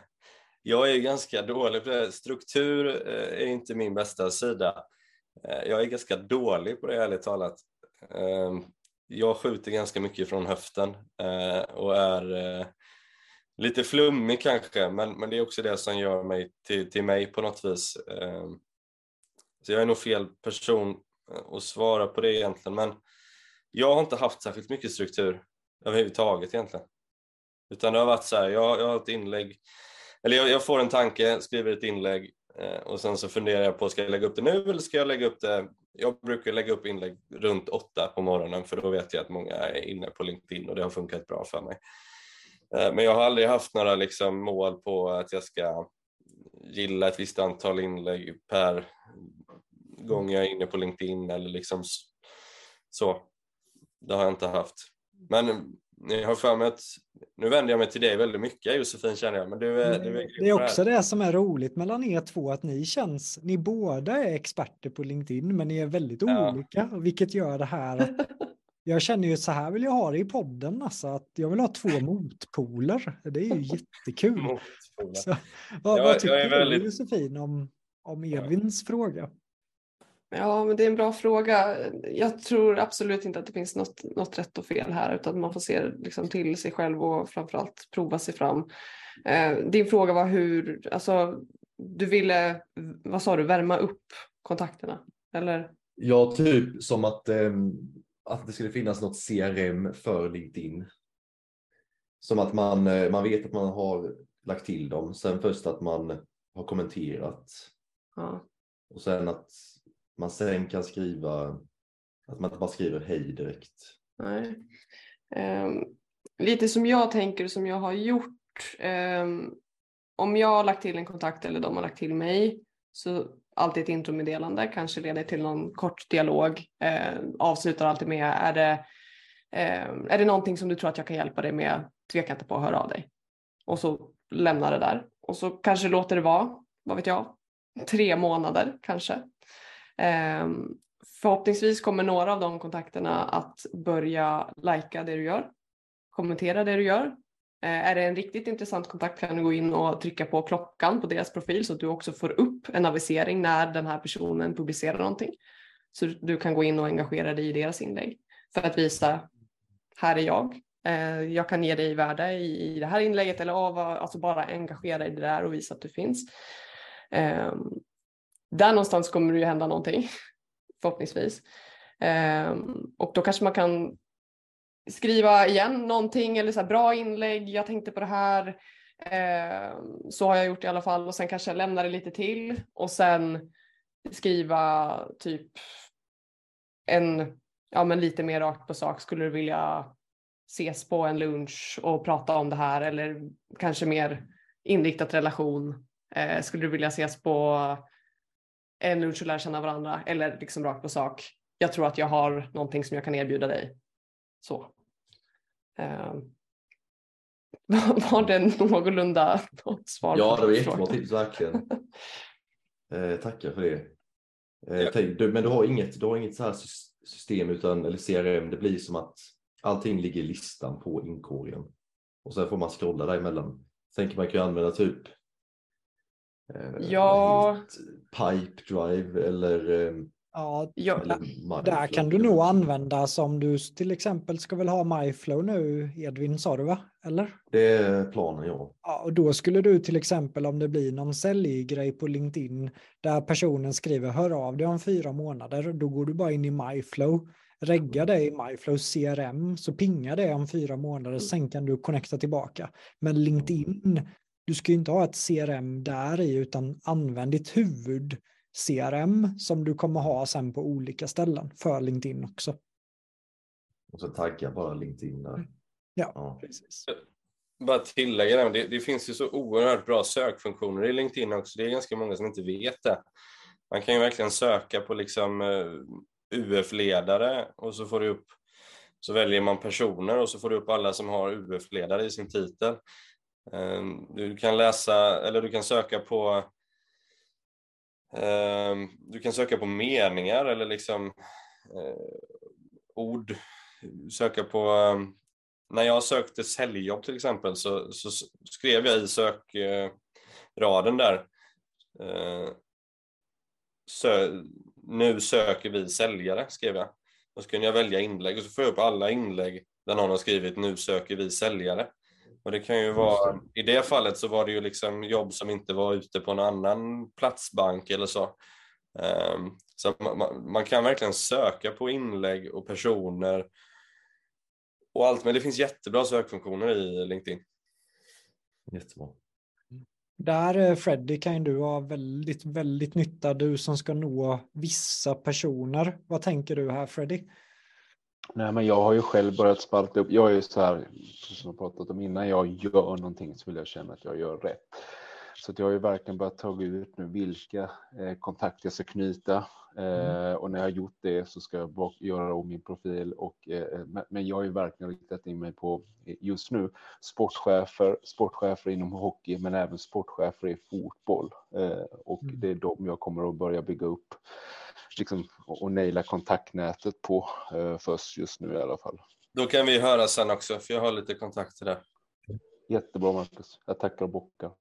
jag är ganska dålig på det. Struktur eh, är inte min bästa sida. Eh, jag är ganska dålig på det ärligt talat. Ehm, jag skjuter ganska mycket från höften eh, och är lite flummig kanske, men, men det är också det som gör mig till, till mig på något vis. Ehm, så jag är nog fel person att svara på det egentligen, men jag har inte haft särskilt mycket struktur överhuvudtaget egentligen. Utan det har varit så här, jag, jag har ett inlägg eller jag, jag, får en tanke, skriver ett inlägg eh, och sen så funderar jag på, ska jag lägga upp det nu eller ska jag lägga upp det? Jag brukar lägga upp inlägg runt åtta på morgonen för då vet jag att många är inne på LinkedIn och det har funkat bra för mig. Eh, men jag har aldrig haft några liksom mål på att jag ska gilla ett visst antal inlägg per gång jag är inne på LinkedIn eller liksom så. Det har jag inte haft. Men jag har för mig att, nu vänder jag mig till dig väldigt mycket Josefin känner jag. Men du är, du är det är också det som är roligt mellan er två, att ni känns, ni båda är experter på LinkedIn, men ni är väldigt ja. olika, vilket gör det här att jag känner ju så här vill jag ha det i podden, alltså att jag vill ha två motpoler. Det är ju jättekul. Så, vad, jag, vad tycker du väldigt... Josefin om, om Edvins ja. fråga? Ja, men det är en bra fråga. Jag tror absolut inte att det finns något, något rätt och fel här utan man får se liksom till sig själv och framförallt prova sig fram. Eh, din fråga var hur, alltså du ville, vad sa du, värma upp kontakterna? Eller? Ja, typ som att, eh, att det skulle finnas något CRM för LinkedIn. Som att man, eh, man vet att man har lagt till dem, sen först att man har kommenterat. Ja. Och sen att man sen kan skriva, att man inte bara skriver hej direkt. Nej. Um, lite som jag tänker, som jag har gjort. Um, om jag har lagt till en kontakt eller de har lagt till mig så alltid ett intromeddelande, kanske leder till någon kort dialog. Eh, avslutar alltid med, är det, eh, är det någonting som du tror att jag kan hjälpa dig med, tveka inte på att höra av dig. Och så lämnar det där. Och så kanske låter det vara, vad vet jag, tre månader kanske. Ehm, förhoppningsvis kommer några av de kontakterna att börja lajka det du gör, kommentera det du gör. Eh, är det en riktigt intressant kontakt kan du gå in och trycka på klockan på deras profil så att du också får upp en avisering när den här personen publicerar någonting. Så du kan gå in och engagera dig i deras inlägg för att visa, här är jag, eh, jag kan ge dig värde i det här inlägget eller alltså bara engagera dig i det där och visa att du finns. Ehm, där någonstans kommer det ju hända någonting förhoppningsvis. Ehm, och då kanske man kan skriva igen någonting eller så här, bra inlägg, jag tänkte på det här, ehm, så har jag gjort i alla fall. Och sen kanske lämna det lite till. Och sen skriva typ en, ja men lite mer rakt på sak, skulle du vilja ses på en lunch och prata om det här? Eller kanske mer inriktat relation? Eh, skulle du vilja ses på en lunch och lära känna varandra eller liksom rakt på sak? Jag tror att jag har någonting som jag kan erbjuda dig. Så. Eh, var det någorlunda något svar? Ja, det var jättebra tips verkligen. Eh, tackar för det. Eh, Ja. tänk, du, men du har inget, du har inget så här sys- system utan, eller CRM, det blir som att allting ligger i listan på inkorgen. Och sen får man scrolla däremellan. Tänker man kan ju använda typ Ja. vad heter- Pipe Drive eller, eh, Ja, Ja, eller där kan du nog använda som du till exempel ska väl ha MyFlow nu, Edvin sa du va? Eller? Det är planen, ja. Ja, och då skulle du till exempel om det blir någon säljgrej på LinkedIn där personen skriver hör av dig om fyra månader, då går du bara in i MyFlow, regga det i MyFlow CRM, så pingar det om fyra månader, sen kan du connecta tillbaka. Men LinkedIn, du ska ju inte ha ett CRM där i, utan använd ditt huvud CRM som du kommer ha sen på olika ställen för LinkedIn också. Och så tagga bara LinkedIn där. Ja, Ja. precis. Bara tillägga det, det, det finns ju så oerhört bra sökfunktioner i LinkedIn också. Det är ganska många som inte vet det. Man kan ju verkligen söka på liksom eh, UF-ledare och så får du upp så väljer man personer och så får du upp alla som har UF-ledare i sin titel. Ehm, du kan läsa eller du kan söka på ehm, du kan söka på meningar eller liksom eh, ord. Söka på ehm, när jag sökte säljjobb till exempel så, så skrev jag i sökraden där sö, nu söker vi säljare, skrev jag. Och så kunde jag välja inlägg och så får jag upp alla inlägg där någon har skrivit nu söker vi säljare. Och det kan ju vara, i det fallet så var det ju liksom jobb som inte var ute på någon annan platsbank eller så. Ehm, Så man- man, man kan verkligen söka på inlägg och personer och allt, men det finns jättebra sökfunktioner i LinkedIn. Jättebra. Där eh, Freddy kan ju du ha väldigt, väldigt nytta, du som ska nå vissa personer. Vad tänker du här Freddy? Nej, men jag har ju själv börjat spalta upp. Jag är ju så här, som jag pratat om innan jag gör någonting så vill jag känna att jag gör rätt. Så jag har ju verkligen börjat ta ut nu vilka eh, kontakter jag ska knyta. Eh, och när jag har gjort det så ska jag bak- göra om min profil. Och, eh, men- men jag har ju verkligen riktat in mig på eh, just nu sportchefer, sportchefer inom hockey men även sportchefer i fotboll. Eh, och Mm. det är de jag kommer att börja bygga upp liksom, och, naila kontaktnätet på eh, först just nu i alla fall. Då kan vi höra sen också, för jag har lite kontakter där. Jättebra Marcus. Jag tackar och bockar.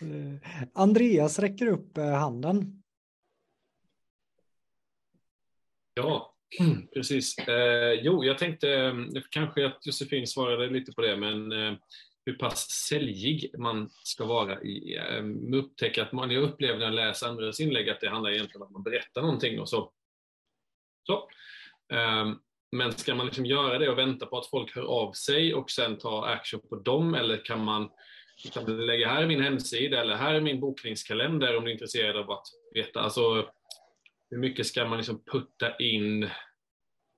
Eh, Andreas räcker upp eh, handen. Ja, precis. Eh, jo, jag tänkte kanske att Josefin svarade lite på det, men eh, hur pass säljig man ska vara i ehm, um, upptäcka att man, jag upplever när jag läser andras inlägg att det handlar egentligen om att man berättar någonting och så. så. Um, men ska man liksom göra det och vänta på att folk hör av sig och sen ta action på dem eller kan man kan lägga här är min hemsida eller här är min bokningskalender om du är intresserad av att veta. Alltså, hur mycket ska man liksom putta in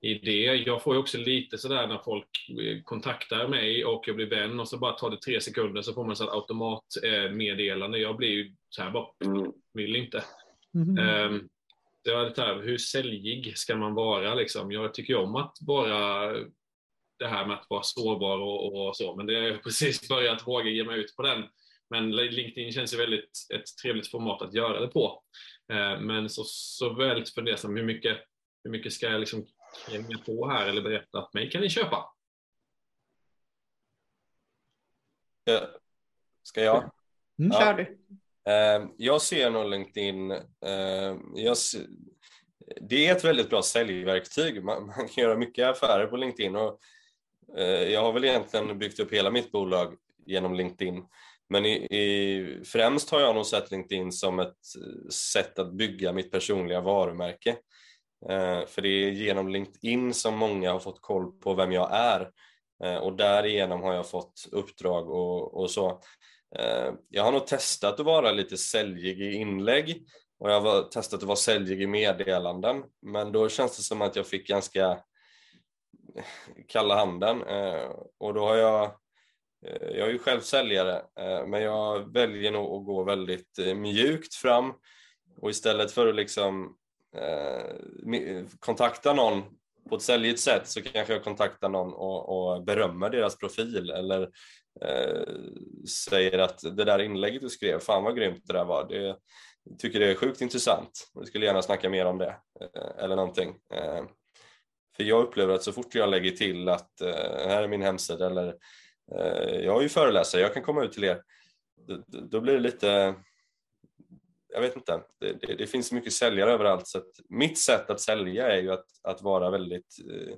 i det? Jag får ju också lite sådär när folk eh, kontaktar mig och jag blir vän och så bara tar det tre sekunder så får man så automatmeddelande. Jag blir ju så här bara, vill inte. Ehm, Det var lite här, hur säljig ska man vara liksom? Jag tycker om att vara det här med att vara sårbar och, och så, men det har jag precis börjat våga ge mig ut på den. Men LinkedIn känns ju väldigt ett trevligt format att göra det på. Eh, Men så, så väldigt fundersam, hur mycket, hur mycket ska jag liksom kränga på här eller berätta att mig kan ni köpa? Ska jag? Mm. Ja. Kör du. Eh, Jag ser nog LinkedIn, eh, jag se- det är ett väldigt bra säljverktyg. Man, man kan göra mycket affärer på LinkedIn och eh, jag har väl egentligen byggt upp hela mitt bolag genom LinkedIn. Men i, i, främst har jag nog sett LinkedIn som ett eh, sätt att bygga mitt personliga varumärke. Eh, för det är genom LinkedIn som många har fått koll på vem jag är. Eh, och därigenom har jag fått uppdrag och, och så. Eh, jag har nog testat att vara lite säljig i inlägg. Och jag har testat att vara säljig i meddelanden, men då känns det som att jag fick ganska kalla handen. Och då har jag jag är ju själv säljare, men jag väljer nog att gå väldigt mjukt fram. Och istället för att liksom Eh, eh, kontakta någon på ett säljigt sätt så kanske jag kontaktar någon och, och berömmer deras profil eller eh, säger att det där inlägget du skrev, fan vad grymt det där var. Det, jag tycker det är sjukt intressant. Jag skulle gärna snacka mer om det eh, eller någonting. Eh, för jag upplever att så fort jag lägger till att eh, här är min hemsida eller eh, jag är ju föreläsare, jag kan komma ut till er. Då, då blir det lite jag vet inte, det, det, det, finns mycket säljare överallt. Så mitt sätt att sälja är ju att, att vara väldigt eh,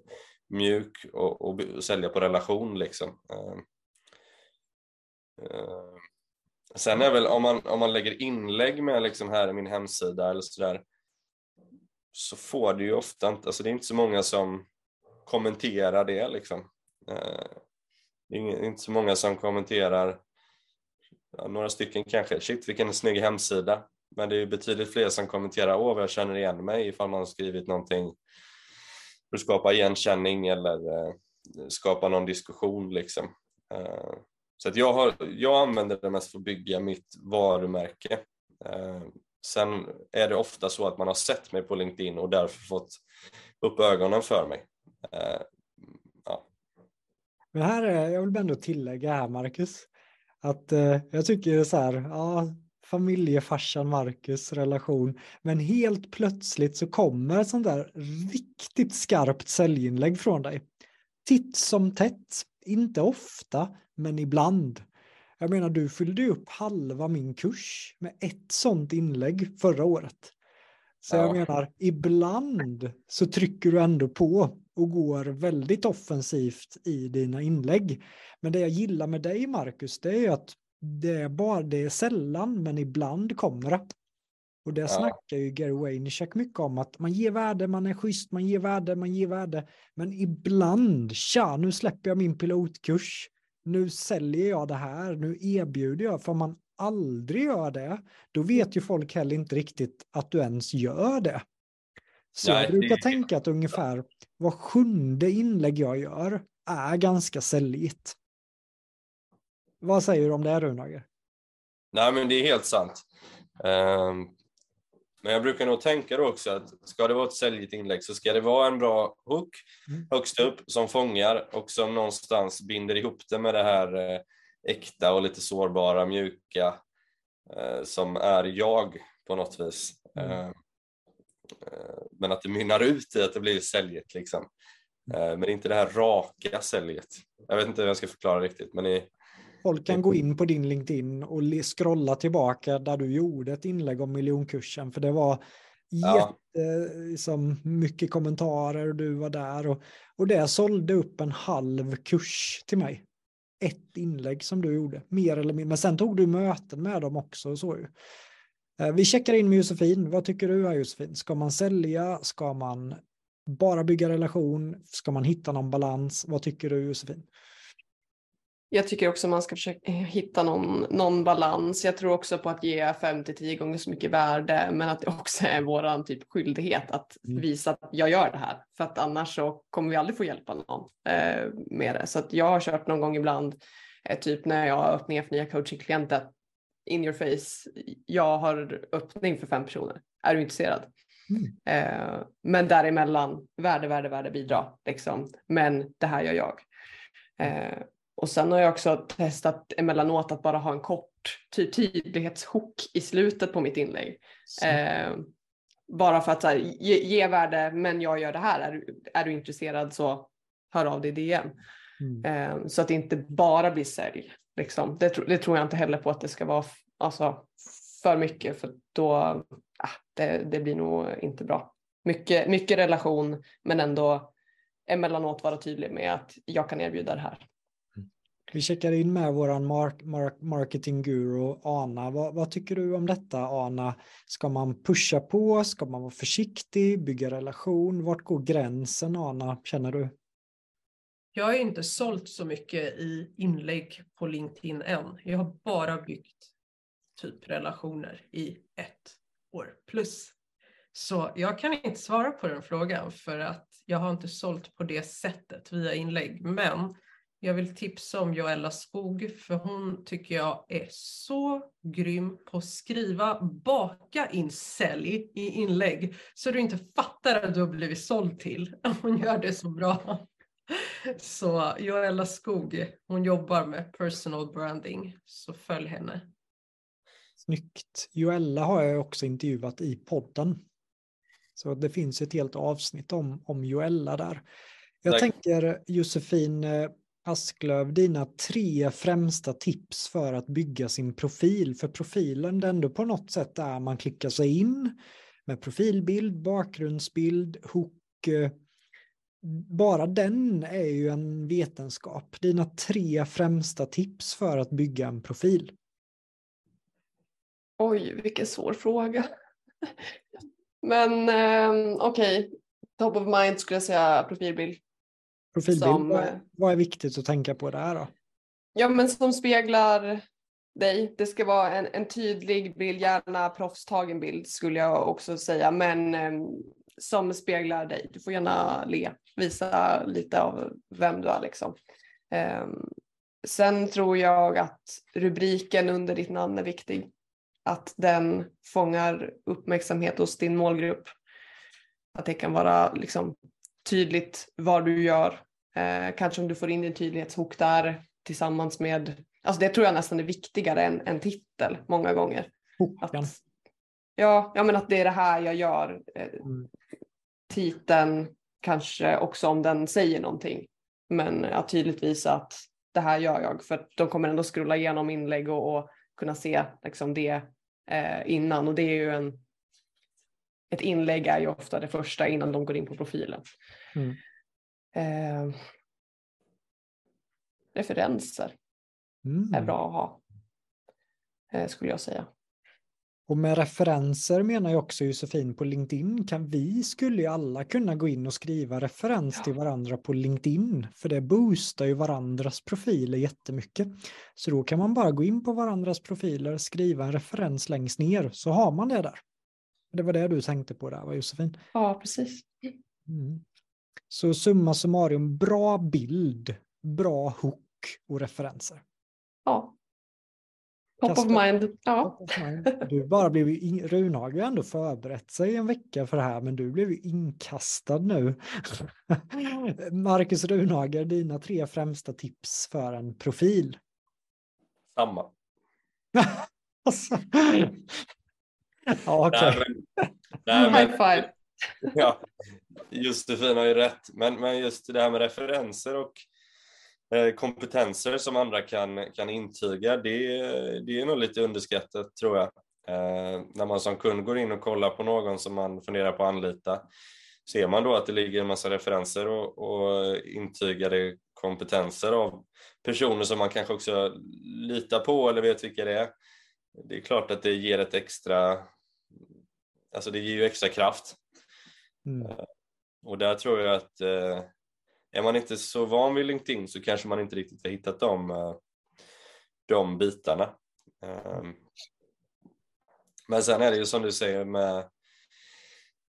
mjuk och, och, och, sälja på relation. Liksom. Eh, eh, sen är väl om man, om man lägger inlägg med liksom här i min hemsida eller sådär så får du ju ofta inte, alltså det är inte så många som kommenterar det liksom. Eh, det är inte så många som kommenterar ja, några stycken kanske, shit vilken snygg hemsida. Men det är betydligt fler som kommenterar, åh vad jag känner igen mig ifall man har skrivit någonting för att skapa igenkänning eller eh, skapa någon diskussion liksom. Eh, så att jag, har, jag använder det mest för att bygga mitt varumärke. Eh, sen är det ofta så att man har sett mig på LinkedIn och därför fått upp ögonen för mig. Eh, ja. Men här är, jag vill ändå tillägga här Marcus, att eh, jag tycker så här, ja, familjefarsan Marcus relation. Men helt plötsligt så kommer ett sånt där riktigt skarpt säljinlägg från dig. Titt som tätt, inte ofta, men ibland. Jag menar, du fyllde ju upp halva min kurs med ett sånt inlägg förra året. Så ja. jag menar, ibland så trycker du ändå på och går väldigt offensivt i dina inlägg. Men det jag gillar med dig, Marcus, det är ju att det är bara, det är sällan, men ibland kommer det. Och det ja. snackar ju Gary Waynerchuk mycket om, att man ger värde, man är schysst, man ger värde, man ger värde. Men ibland, tja, nu släpper jag min pilotkurs, nu säljer jag det här, nu erbjuder jag, för man aldrig gör det, då vet ju folk heller inte riktigt att du ens gör det. Så Nej, jag brukar det... tänka att ungefär var sjunde inlägg jag gör är ganska säljigt. Vad säger du om det, Runager? Nej, men det är helt sant. Um, men jag brukar nog tänka då också att ska det vara ett säljigt inlägg så ska det vara en bra hook mm. högst upp som fångar och som någonstans binder ihop det med det här eh, äkta och lite sårbara, mjuka eh, som är jag på något vis. Mm. Ehm, eh, men att det mynnar ut i att det blir säljigt liksom. Mm. Eh, men inte det här raka säljet. Jag vet inte hur jag ska förklara riktigt, men i, Folk kan gå in på din LinkedIn och scrolla tillbaka där du gjorde ett inlägg om miljonkursen. För det var ja. jätte, liksom, mycket kommentarer och du var där. Och, och det sålde upp en halv kurs till mig. Ett inlägg som du gjorde, mer eller mindre. Men sen tog du möten med dem också. Så ju. Eh, vi checkar in med Josefin. Vad tycker du här Josefin? Ska man sälja? Ska man bara bygga relation? Ska man hitta någon balans? Vad tycker du Josefin? Jag tycker också man ska försöka hitta någon, någon balans. Jag tror också på att ge 5 till 10 gånger så mycket värde, men att det också är vår typ skyldighet att mm. visa att jag gör det här. För att annars så kommer vi aldrig få hjälpa någon eh, med det. Så att jag har kört någon gång ibland, eh, typ när jag har öppningar för nya coachingklienter, in your face, jag har öppning för fem personer. Är du intresserad? Mm. Eh, men däremellan, värde, värde, värde, bidra. Liksom. Men det här gör jag. Eh, och sen har jag också testat emellanåt att bara ha en kort ty tydlighetshook i slutet på mitt inlägg. Eh, bara för att här, ge, ge, värde, men jag gör det här. Är, är du intresserad så hör av dig i DM. Mm. Eh, så att det inte bara blir sälj. Liksom. Det, det, tror jag inte heller på att det ska vara alltså, för mycket för då ah, det, det blir nog inte bra. Mycket, mycket relation men ändå emellanåt vara tydlig med att jag kan erbjuda det här. Vi checkar in med vår mark, mark, marketing guru Ana. Vad, vad, tycker du om detta Ana? Ska man pusha på? Ska man vara försiktig? Bygga relation? Vart går gränsen Ana, känner du? Jag har inte sålt så mycket i inlägg på LinkedIn än. Jag har bara byggt typ relationer i ett år plus. Så jag kan inte svara på den frågan för att jag har inte sålt på det sättet via inlägg. Men jag vill tipsa om Joella Skog för hon tycker jag är så grym på att skriva, baka in sälj i inlägg så du inte fattar att du har blivit såld till. Hon gör det så bra. Så Joella Skog, hon jobbar med personal branding, så följ henne. Snyggt. Joella har jag också intervjuat i podden. Så det finns ett helt avsnitt om, om Joella där. Jag Tack. tänker Josefin eh, Asklöv, dina tre främsta tips för att bygga sin profil. För profilen, det är ändå på något sätt där man klickar sig in med profilbild, bakgrundsbild, hook. Eh, bara den är ju en vetenskap. Dina tre främsta tips för att bygga en profil. Oj, vilken svår fråga. Men eh, okej, okay. top of mind skulle jag säga profilbild. Profilbild, som, vad, vad är viktigt att tänka på där då? Ja, men som speglar dig. Det ska vara en, en tydlig bild, gärna proffstagen bild skulle jag också säga, men eh, som speglar dig. Du får gärna le, visa lite av vem du är liksom. Eh, sen tror jag att rubriken under ditt namn är viktig att den fångar uppmärksamhet hos din målgrupp. Att det kan vara liksom tydligt vad du gör. Eh, kanske om du får in din tydlighetshok där tillsammans med, alltså det tror jag nästan är viktigare än en titel många gånger. Att, ja, ja, men att det är det här jag gör. Eh, mm. Titeln kanske också om den säger någonting. Men att tydligt visa att det här gör jag för de kommer ändå scrolla igenom inlägg och, och kunna se liksom det eh, innan och det är ju en ett inlägg är ju ofta det första innan de går in på profilen. Mm. Eh, referenser mm. är bra att ha, eh, skulle jag säga. Och med referenser menar jag också Josefin på LinkedIn kan vi skulle ju alla kunna gå in och skriva referens ja. till varandra på LinkedIn för det boostar ju varandras profiler jättemycket. Så då kan man bara gå in på varandras profiler, skriva en referens längst ner så har man det där. Det var det du tänkte på där va Josefin? Ja precis. Mm. Så summa summarum, bra bild, bra hook och referenser. Ja, Top of mind. Ja. Du bara blev ju, Runhag har ändå förberett sig en vecka för det här, men du blev ju inkastad nu. Marcus Runhager, dina tre främsta tips för en profil? Samma. alltså. ja, okej. Okay. High five. Ja, Josefin har ju rätt, men, men just det här med referenser och Eh, kompetenser som andra kan, kan intyga, det, det är nog lite underskattat tror jag. Eh, när man som kund går in och kollar på någon som man funderar på att anlita, ser man då att det ligger en massa referenser och, och intygade kompetenser av personer som man kanske också litar på eller vet vilka det är. Det är klart att det ger ett extra, alltså det ger ju extra kraft. Mm. Eh, och där tror jag att eh, är man inte så van vid LinkedIn så kanske man inte riktigt har hittat de, eh, de bitarna. Ehm, men sen är det ju som du säger med,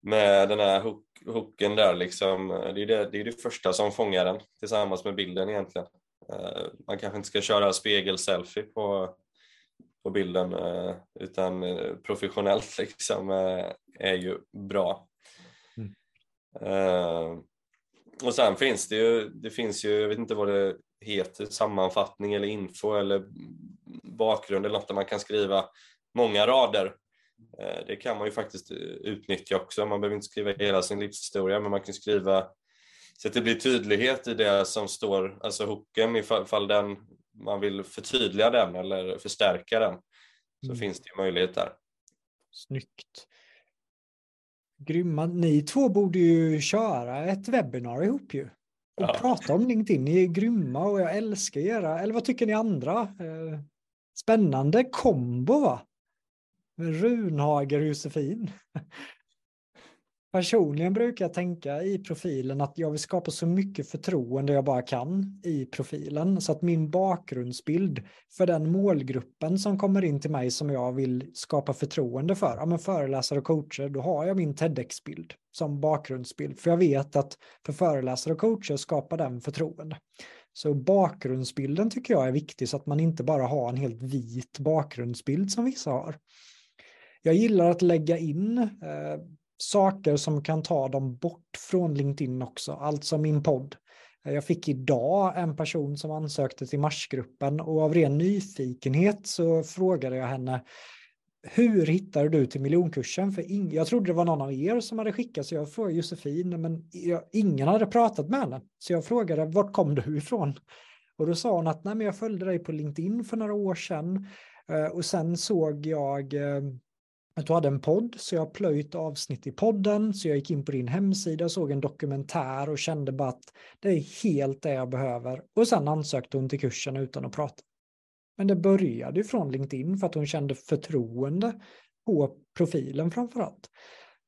med den här hook, hooken där, liksom, eh, det, är det, det är det första som fångar den tillsammans med bilden egentligen. Man kanske inte ska köra spegelselfie på, på bilden utan professionellt liksom är ju bra. Ehm, och sen finns det ju, det finns ju, jag vet inte vad det heter, sammanfattning eller info eller bakgrund eller något där man kan skriva många rader. Eh, det kan man ju faktiskt utnyttja också. Man behöver inte skriva hela sin livshistoria, men man kan skriva så att det blir tydlighet i det som står, alltså hooken, ifall den, man vill förtydliga den eller förstärka den, så mm. finns det möjlighet där. Snyggt. Grymma. Ni två borde ju köra ett webbinar ihop ju. Och ja. prata om LinkedIn. Ni är grymma och jag älskar era, eller vad tycker ni andra? Eh, spännande kombo va? Runhager Josefin. Personligen brukar jag tänka i profilen att jag vill skapa så mycket förtroende jag bara kan i profilen. Så att min bakgrundsbild för den målgruppen som kommer in till mig som jag vill skapa förtroende för, ja men föreläsare och coacher, då har jag min TEDx-bild som bakgrundsbild. För jag vet att för föreläsare och coacher skapar den förtroende. Så bakgrundsbilden tycker jag är viktig så att man inte bara har en helt vit bakgrundsbild som vissa har. Jag gillar att lägga in eh, saker som kan ta dem bort från LinkedIn också, alltså min podd. Eh, jag fick idag en person som ansökte till Marsgruppen och av ren nyfikenhet så frågade jag henne hur hittade du till miljonkursen? För ing- jag trodde det var någon av er som hade skickat, så jag frågade Josefin, men jag, ingen hade pratat med henne. Så jag frågade, vart kom du ifrån? Och då sa hon att Nej, men jag följde dig på LinkedIn för några år sedan. Eh, och sen såg jag eh, att du hade en podd, så jag plöjt avsnitt i podden, så jag gick in på din hemsida, såg en dokumentär och kände bara att det är helt det jag behöver. Och sen ansökte hon till kursen utan att prata. Men det började ju från LinkedIn för att hon kände förtroende på profilen framför allt.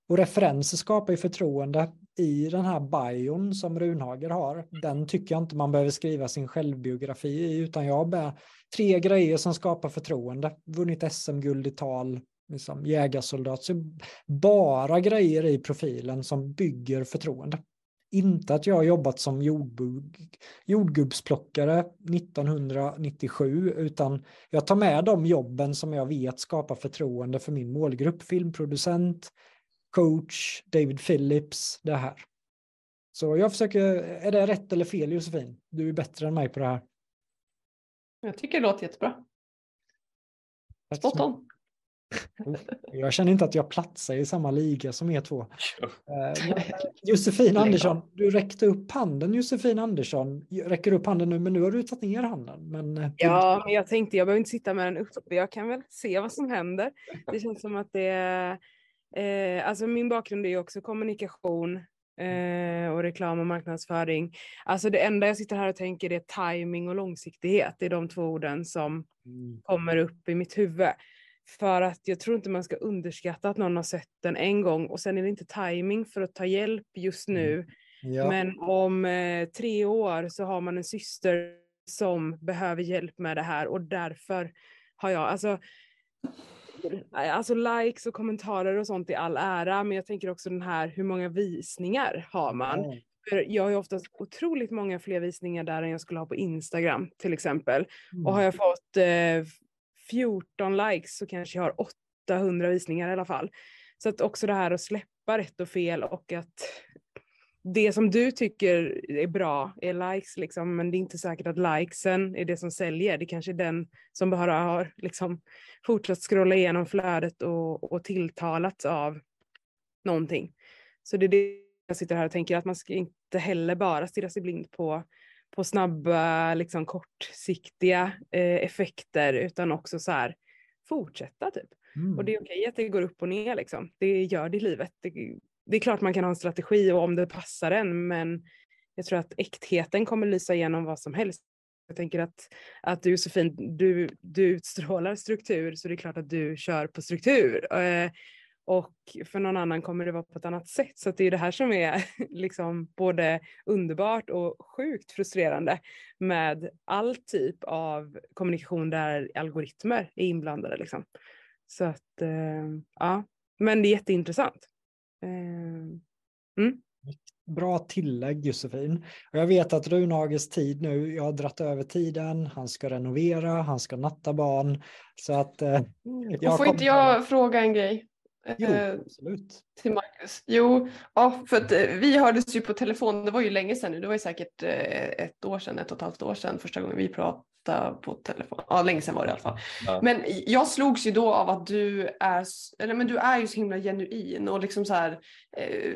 Och referenser skapar ju förtroende i den här bion som Runhager har. Den tycker jag inte man behöver skriva sin självbiografi i, utan jag har tre grejer som skapar förtroende. Vunnit SM-guld i tal, liksom jägarsoldat. Så bara grejer i profilen som bygger förtroende. Inte att jag har jobbat som jordgubbsplockare 1997, utan jag tar med de jobben som jag vet skapar förtroende för min målgrupp. Filmproducent, coach, David Phillips, det här. Så jag försöker, är det rätt eller fel Josefin? Du är bättre än mig på det här. Jag tycker det låter jättebra. Spot on. Jag känner inte att jag platsar i samma liga som er två. Eh, Josefin Andersson, du räckte upp handen Josefin Andersson. Räcker upp handen nu, men nu har du tagit ner handen. Men... Eh, ja, men jag tänkte jag behöver inte sitta med den uppe. Jag kan väl se vad som händer. Det känns som att det eh, alltså min bakgrund är också kommunikation eh, och reklam och marknadsföring. Alltså det enda jag sitter här och tänker är timing och långsiktighet. Det är de två orden som mm. kommer upp i mitt huvud. För att jag tror inte man ska underskatta att någon har sett den en gång och sen är det inte timing för att ta hjälp just nu. Mm. Ja. Men om eh, tre år så har man en syster som behöver hjälp med det här och därför har jag, alltså Alltså likes och kommentarer och sånt i all ära, men jag tänker också den här hur många visningar har man? Mm. För jag har ju oftast otroligt många fler visningar där än jag skulle ha på Instagram till exempel. Mm. Och har jag fått eh, 14 likes så kanske jag har 800 visningar i alla fall. Så att också det här att släppa rätt och fel och att det som du tycker är bra är likes, liksom, men det är inte säkert att likesen är det som säljer. Det kanske är den som bara har liksom, fortsatt scrolla igenom flödet och, och tilltalats av någonting. Så det är det jag sitter här och tänker, att man ska inte heller bara stirra sig blind på på snabba, liksom kortsiktiga eh, effekter utan också så här fortsätta typ. Mm. Och det är okej att det går upp och ner liksom. Det gör det i livet. Det, det, är klart man kan ha en strategi och om det passar en men jag tror att äktheten kommer lysa igenom vad som helst. Jag tänker att, att du Josefin, du, du utstrålar struktur så det är klart att du kör på struktur. Eh, och för någon annan kommer det vara på ett annat sätt. Så det är det här som är liksom både underbart och sjukt frustrerande med all typ av kommunikation där algoritmer är inblandade. Liksom. Så att, eh, ja, men det är jätteintressant. Eh, mm. Bra tillägg Josefin. Och jag vet att Runhages tid nu, jag har dratt över tiden, han ska renovera, han ska natta barn. Så att... Eh, mm. jag får inte jag fråga en grej? Jo, eh, absolut. Till Marcus. Jo, ja, för att eh, vi hördes ju på telefon, det var ju länge sedan nu, det var ju säkert eh, ett år sedan, ett och ett halvt år sedan första gången vi pratade på telefon. Ja, länge sedan var det i alla fall. Ja. Men jag slogs ju då av att du är, eller men du är ju så himla genuin och liksom så här eh,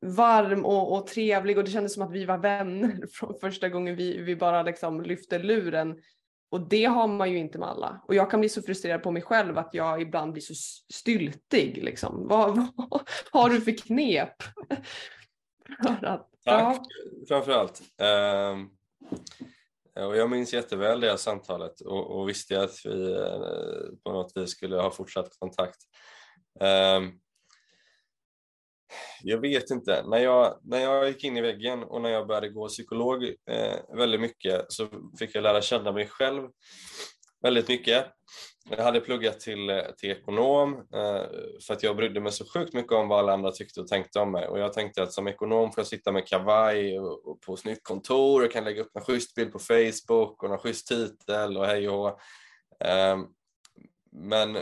varm och, och, trevlig och det kändes som att vi var vänner från första gången vi, vi bara liksom lyfte luren och det har man ju inte med alla. Och jag kan bli så frustrerad på mig själv att jag ibland blir så styltig. Liksom. Vad, vad har du för knep? att, Tack, ja. framförallt. Um, och jag minns jätteväl det här samtalet och, och visste att vi uh, på något vis skulle ha fortsatt kontakt. Um, jag vet inte. När jag, när jag gick in i väggen och när jag började gå psykolog eh, väldigt mycket så fick jag lära känna mig själv väldigt mycket. Jag hade pluggat till, eh, till ekonom eh, för att jag brydde mig så sjukt mycket om vad alla andra tyckte och tänkte om mig. Och jag tänkte att som ekonom får jag sitta med kavaj och, och på snyggt kontor och kan lägga upp en schysst bild på Facebook och en schysst titel och hej och eh, Men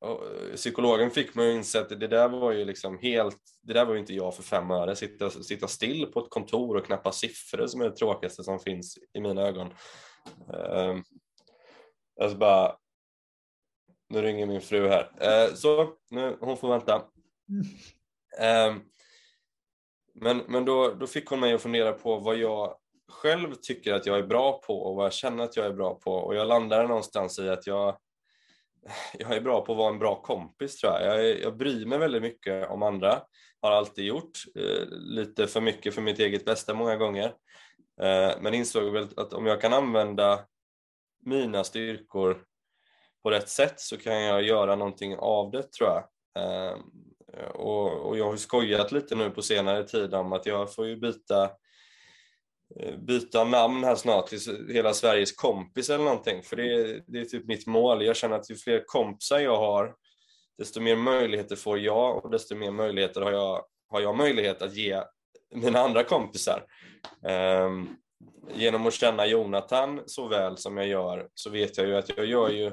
och eh, psykologen fick mig att inse att det där var ju liksom helt, det där var ju inte jag för fem öre. Sitta, sitta still på ett kontor och knappa siffror som är det tråkigaste som finns i mina ögon. Um, alltså bara, nu ringer min fru här. Uh, så, nu, hon får vänta. Um, men men då, då fick hon mig att fundera på vad jag själv tycker att jag är bra på och vad jag känner att jag är bra på. Och jag landade någonstans i att jag jag är bra på att vara en bra kompis tror jag. Jag, är, jag bryr mig väldigt mycket om andra, har alltid gjort. Eh, lite för mycket för mitt eget bästa många gånger. Eh, men insåg väl att om jag kan använda mina styrkor på rätt sätt så kan jag göra någonting av det tror jag. Eh, och, och jag har skojat lite nu på senare tid om att jag får ju byta Eh, byta namn här snart till Hela Sveriges kompis eller någonting, för det är, det är typ mitt mål. Jag känner att ju fler kompisar jag har, desto mer möjligheter får jag och desto mer möjligheter har jag, har jag möjlighet att ge mina andra kompisar. Um, genom att känna Jonathan så väl som jag gör så vet jag ju att jag gör ju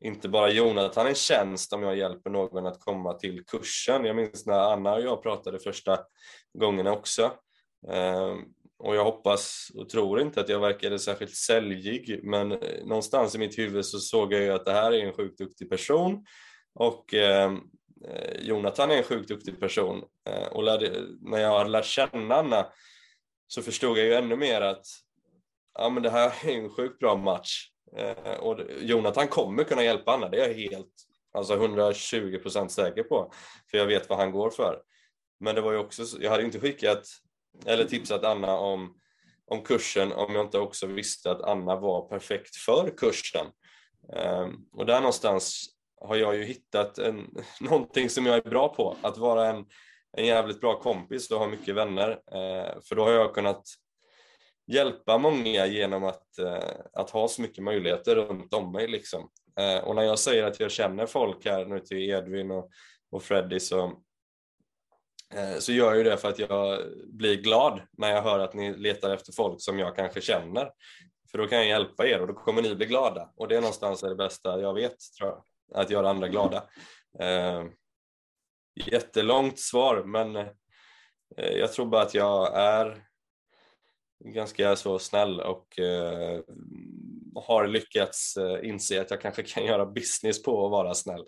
inte bara Jonathan en tjänst om jag hjälper någon att komma till kursen. Jag minns när Anna och jag pratade första gångerna också. Um, och jag hoppas och tror inte att jag verkade särskilt säljig, men eh, någonstans i mitt huvud så såg jag ju att det här är en sjukt duktig person och ehm, eh, Jonathan är en sjukt duktig person. Eh, och lärde, när jag hade lärt känna Anna så förstod jag ju ännu mer att ja, men det här är en sjukt bra match. Eh, och Jonathan kommer kunna hjälpa Anna, det är jag helt, alltså 120 procent säker på, för jag vet vad han går för. Men det var ju också, jag hade inte skickat eller tipsat Anna om, om kursen om jag inte också visste att Anna var perfekt för kursen. Ehm, och där någonstans har jag ju hittat en, någonting som jag är bra på, att vara en, en jävligt bra kompis och ha mycket vänner. Ehm, för då har jag kunnat hjälpa många genom att, eh, att ha så mycket möjligheter runt om mig. Liksom. Ehm, och när jag säger att jag känner folk här nu till Edvin och, och Freddy så, Eh, så gör jag ju det för att jag blir glad när jag hör att ni letar efter folk som jag kanske känner. För då kan jag hjälpa er och då kommer ni bli glada. Och det är någonstans det bästa jag vet, tror jag. Att göra andra glada. Eh, jättelångt svar, men eh, jag tror bara att jag är ganska så snäll och eh, har lyckats eh, inse att jag kanske kan göra business på att vara snäll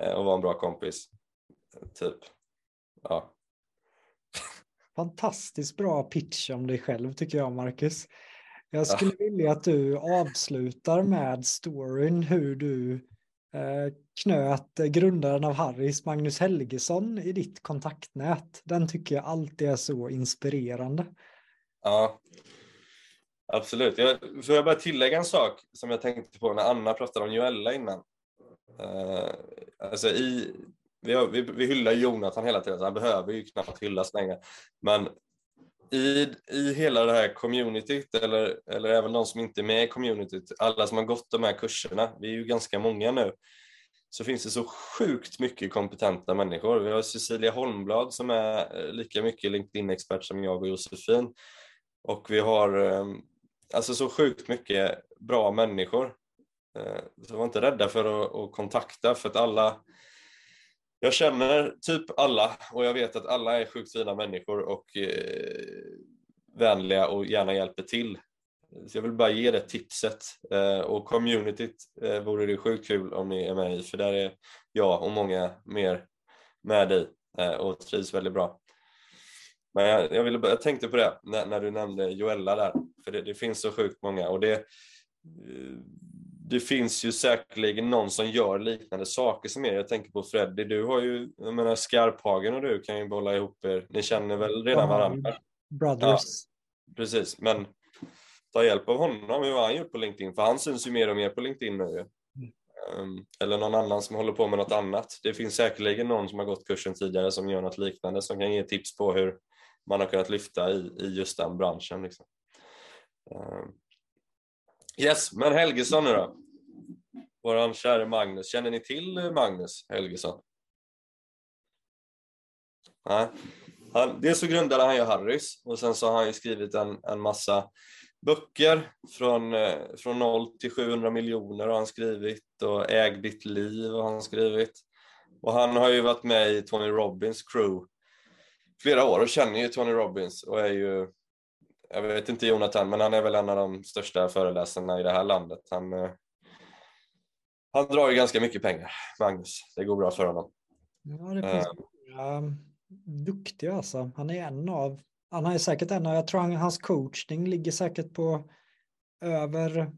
eh, och vara en bra kompis. Typ. Ja. Fantastiskt bra pitch om dig själv tycker jag, Marcus. Jag skulle ja. vilja att du avslutar med storyn hur du eh, knöt grundaren av Harris, Magnus Helgesson, i ditt kontaktnät. Den tycker jag alltid är så inspirerande. Ja, absolut. Jag, får jag bara tillägga en sak som jag tänkte på när Anna pratade om Joella innan. Uh, alltså i, vi, har, vi, vi hyllar Jonathan hela tiden, så han behöver ju knappt hyllas längre. Men i, i hela det här communityt, eller, eller även de som inte är med i communityt, alla som har gått de här kurserna, vi är ju ganska många nu, så finns det så sjukt mycket kompetenta människor. Vi har Cecilia Holmblad som är eh, lika mycket LinkedIn-expert som jag och Josefin. Och vi har ehm, alltså så sjukt mycket bra människor. Eh, så var inte rädda för att, att kontakta, för att alla jag känner typ alla och jag vet att alla är sjukt fina människor och eh, vänliga och gärna hjälper till. Så jag vill bara ge det tipset eh, och communityt eh, vore det sjukt kul om ni är med i för där är jag och många mer med i eh, och trivs väldigt bra. Men jag, jag, ville, jag tänkte på det när, när du nämnde Joella där, för det, det finns så sjukt många och det eh, det finns ju säkerligen någon som gör liknande saker som er. Jag tänker på Freddy, du har ju, jag menar Skarphagen och du kan ju bolla ihop er. Ni känner väl redan varandra? Brothers. Ja, precis, men ta hjälp av honom. Hur har han gjort på LinkedIn? För han syns ju mer och mer på LinkedIn nu. Ehm, Eller någon annan som håller på med något annat. Det finns säkerligen någon som har gått kursen tidigare som gör något liknande som kan ge tips på hur man har kunnat lyfta i, i just den branschen. Liksom. Yes, men Helgesson nu då? Våran käre Magnus. Känner ni till eh, Magnus Helgesson? Nej. Han, dels så grundade han ju Harrys och sen så har han ju skrivit en, en massa böcker från, eh, från 0 till 700 miljoner har han skrivit och Äg ditt liv har han skrivit. Och han har ju varit med i Tony Robbins crew flera år och känner ju Tony Robbins och är ju, jag vet inte Jonathan, men han är väl en av de största föreläsarna i det här landet. Han, eh, han drar ju ganska mycket pengar, Magnus. Det går bra för honom. Ja, det finns några duktiga alltså. Han är en av, han är säkert en av, jag tror han, hans coachning ligger säkert på över,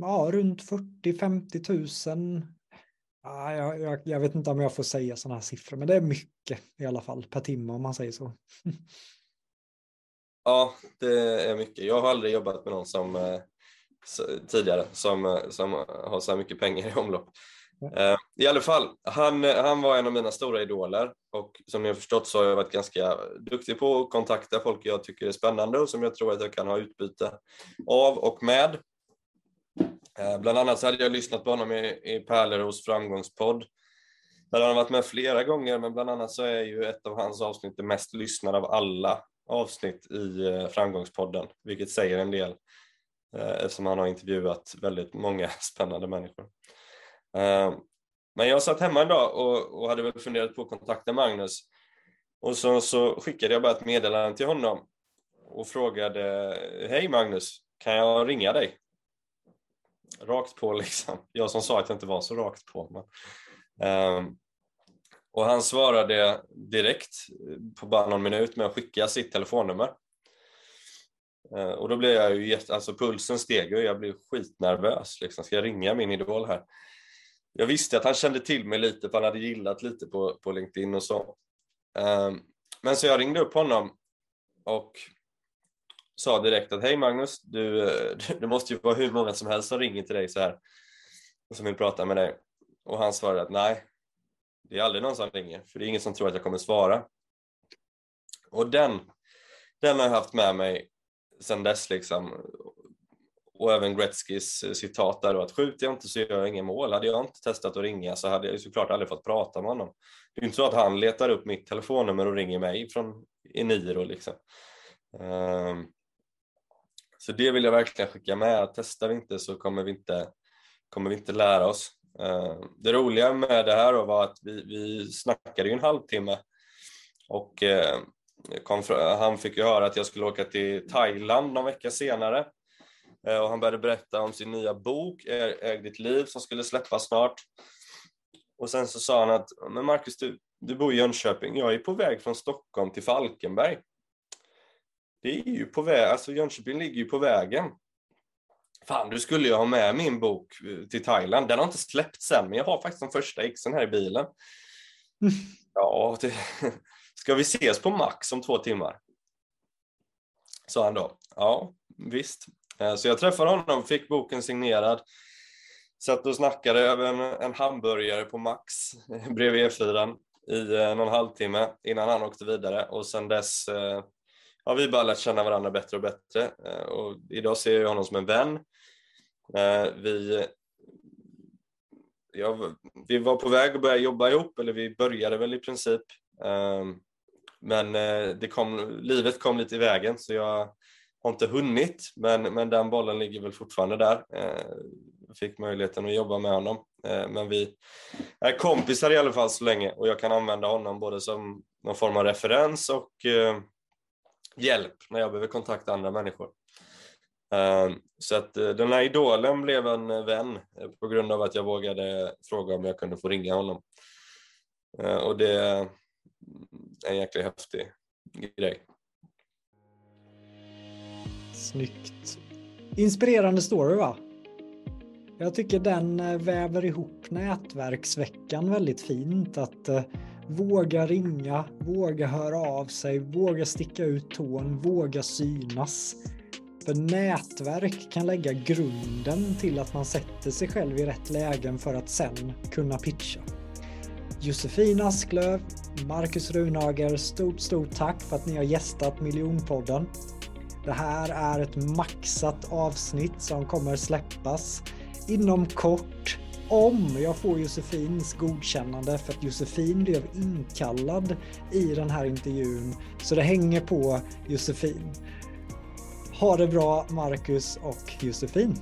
ja, runt 40-50 tusen. Ja, jag, jag, jag vet inte om jag får säga sådana här siffror, men det är mycket i alla fall per timme om man säger så. Ja, det är mycket. Jag har aldrig jobbat med någon som eh, tidigare som, eh, som har så här mycket pengar i omlopp. Eh, I alla fall, han, han var en av mina stora idoler och som ni har förstått så har jag varit ganska duktig på att kontakta folk jag tycker är spännande och som jag tror att jag kan ha utbyte av och med. Bland annat så hade jag lyssnat på honom i, i Pärleros framgångspodd. Där han har varit med flera gånger, men bland annat så är ju ett av hans avsnitt det mest lyssnade av alla avsnitt i eh, framgångspodden, vilket säger en del eh, eftersom han har intervjuat väldigt många spännande människor. Eh, men jag satt hemma en dag och, och hade väl funderat på att kontakta Magnus och så, så skickade jag bara ett meddelande till honom och frågade Hej Magnus, kan jag ringa dig? Rakt på liksom. Jag som sa att jag inte var så rakt på. Men, um, och han svarade direkt på bara någon minut med att skicka sitt telefonnummer. Eh, och då blev jag ju jätte, alltså pulsen steg och jag blev skitnervös. Liksom. Ska jag ringa min idol här? Jag visste att han kände till mig lite, för han hade gillat lite på, på LinkedIn och så. Eh, men så jag ringde upp honom och sa direkt att hej Magnus, du, det måste ju vara hur många som helst som ringer till dig så här och som vill prata med dig. Och han svarade att nej, det är aldrig någon som ringer, för det är ingen som tror att jag kommer svara. Och den, den har jag haft med mig sedan dess liksom. Och även Gretzkys eh, citat där då, att skjuter jag inte så gör jag inga mål. Hade jag inte testat att ringa så hade jag ju såklart aldrig fått prata med honom. Det är ju inte så att han letar upp mitt telefonnummer och ringer mig från Eniro liksom. Um, så det vill jag verkligen skicka med. Testar vi inte så kommer vi inte, kommer vi inte lära oss. Eh, det roliga med det här då var att vi, vi snackade i en halvtimme och eh, kom han fick ju höra att jag skulle åka till Thailand någon vecka senare. Eh, och han började berätta om sin nya bok, Äg ditt liv, som skulle släppas snart. Och sen så sa han att, men Marcus, du, du bor i Jönköping, jag är på väg från Stockholm till Falkenberg. Det är ju på väg, alltså Jönköping ligger ju på vägen. Fan, du skulle ju ha med min bok eh, till Thailand. Den har inte släppts än, men jag har faktiskt de första exen här i bilen. Ja, det... ska vi ses på Max om två timmar? Sa han då. Ja, visst. Eh, Så jag träffade honom, fick boken signerad. Satt och snackade över en, en hamburgare på Max eh, bredvid E4 i någon halvtimme innan han åkte vidare och sen dess har vi bara lärt känna varandra bättre och bättre och idag ser jag honom som en vän. Eh, vi, ja, vi var på väg att börja jobba ihop, eller vi började väl i princip. Ehm, men eh, det kom, livet kom lite i vägen så jag har inte hunnit, men, men den bollen ligger väl fortfarande där. Jag Fick möjligheten att jobba med honom. Men vi är kompisar i alla fall så länge och jag kan använda honom både som någon form av referens och hjälp när jag behöver kontakta andra människor. Ehm, så att eh, den här idolen blev en eh, vän eh, på grund av att jag vågade fråga om jag kunde få ringa honom. Ehm, och det är en jäkla häftig grej. Snyggt. Inspirerande story va? Jag tycker den väver ihop nätverksveckan väldigt fint. Att våga ringa, våga höra av sig, våga sticka ut tån, våga synas för nätverk kan lägga grunden till att man sätter sig själv i rätt lägen för att sen kunna pitcha. Josefin Asklöv, Marcus Runager, stort, stort tack för att ni har gästat Miljonpodden. Det här är ett maxat avsnitt som kommer släppas inom kort om jag får Josefins godkännande för att Josefin blev inkallad i den här intervjun. Så det hänger på Josefin. Ha det bra Marcus och Josefin.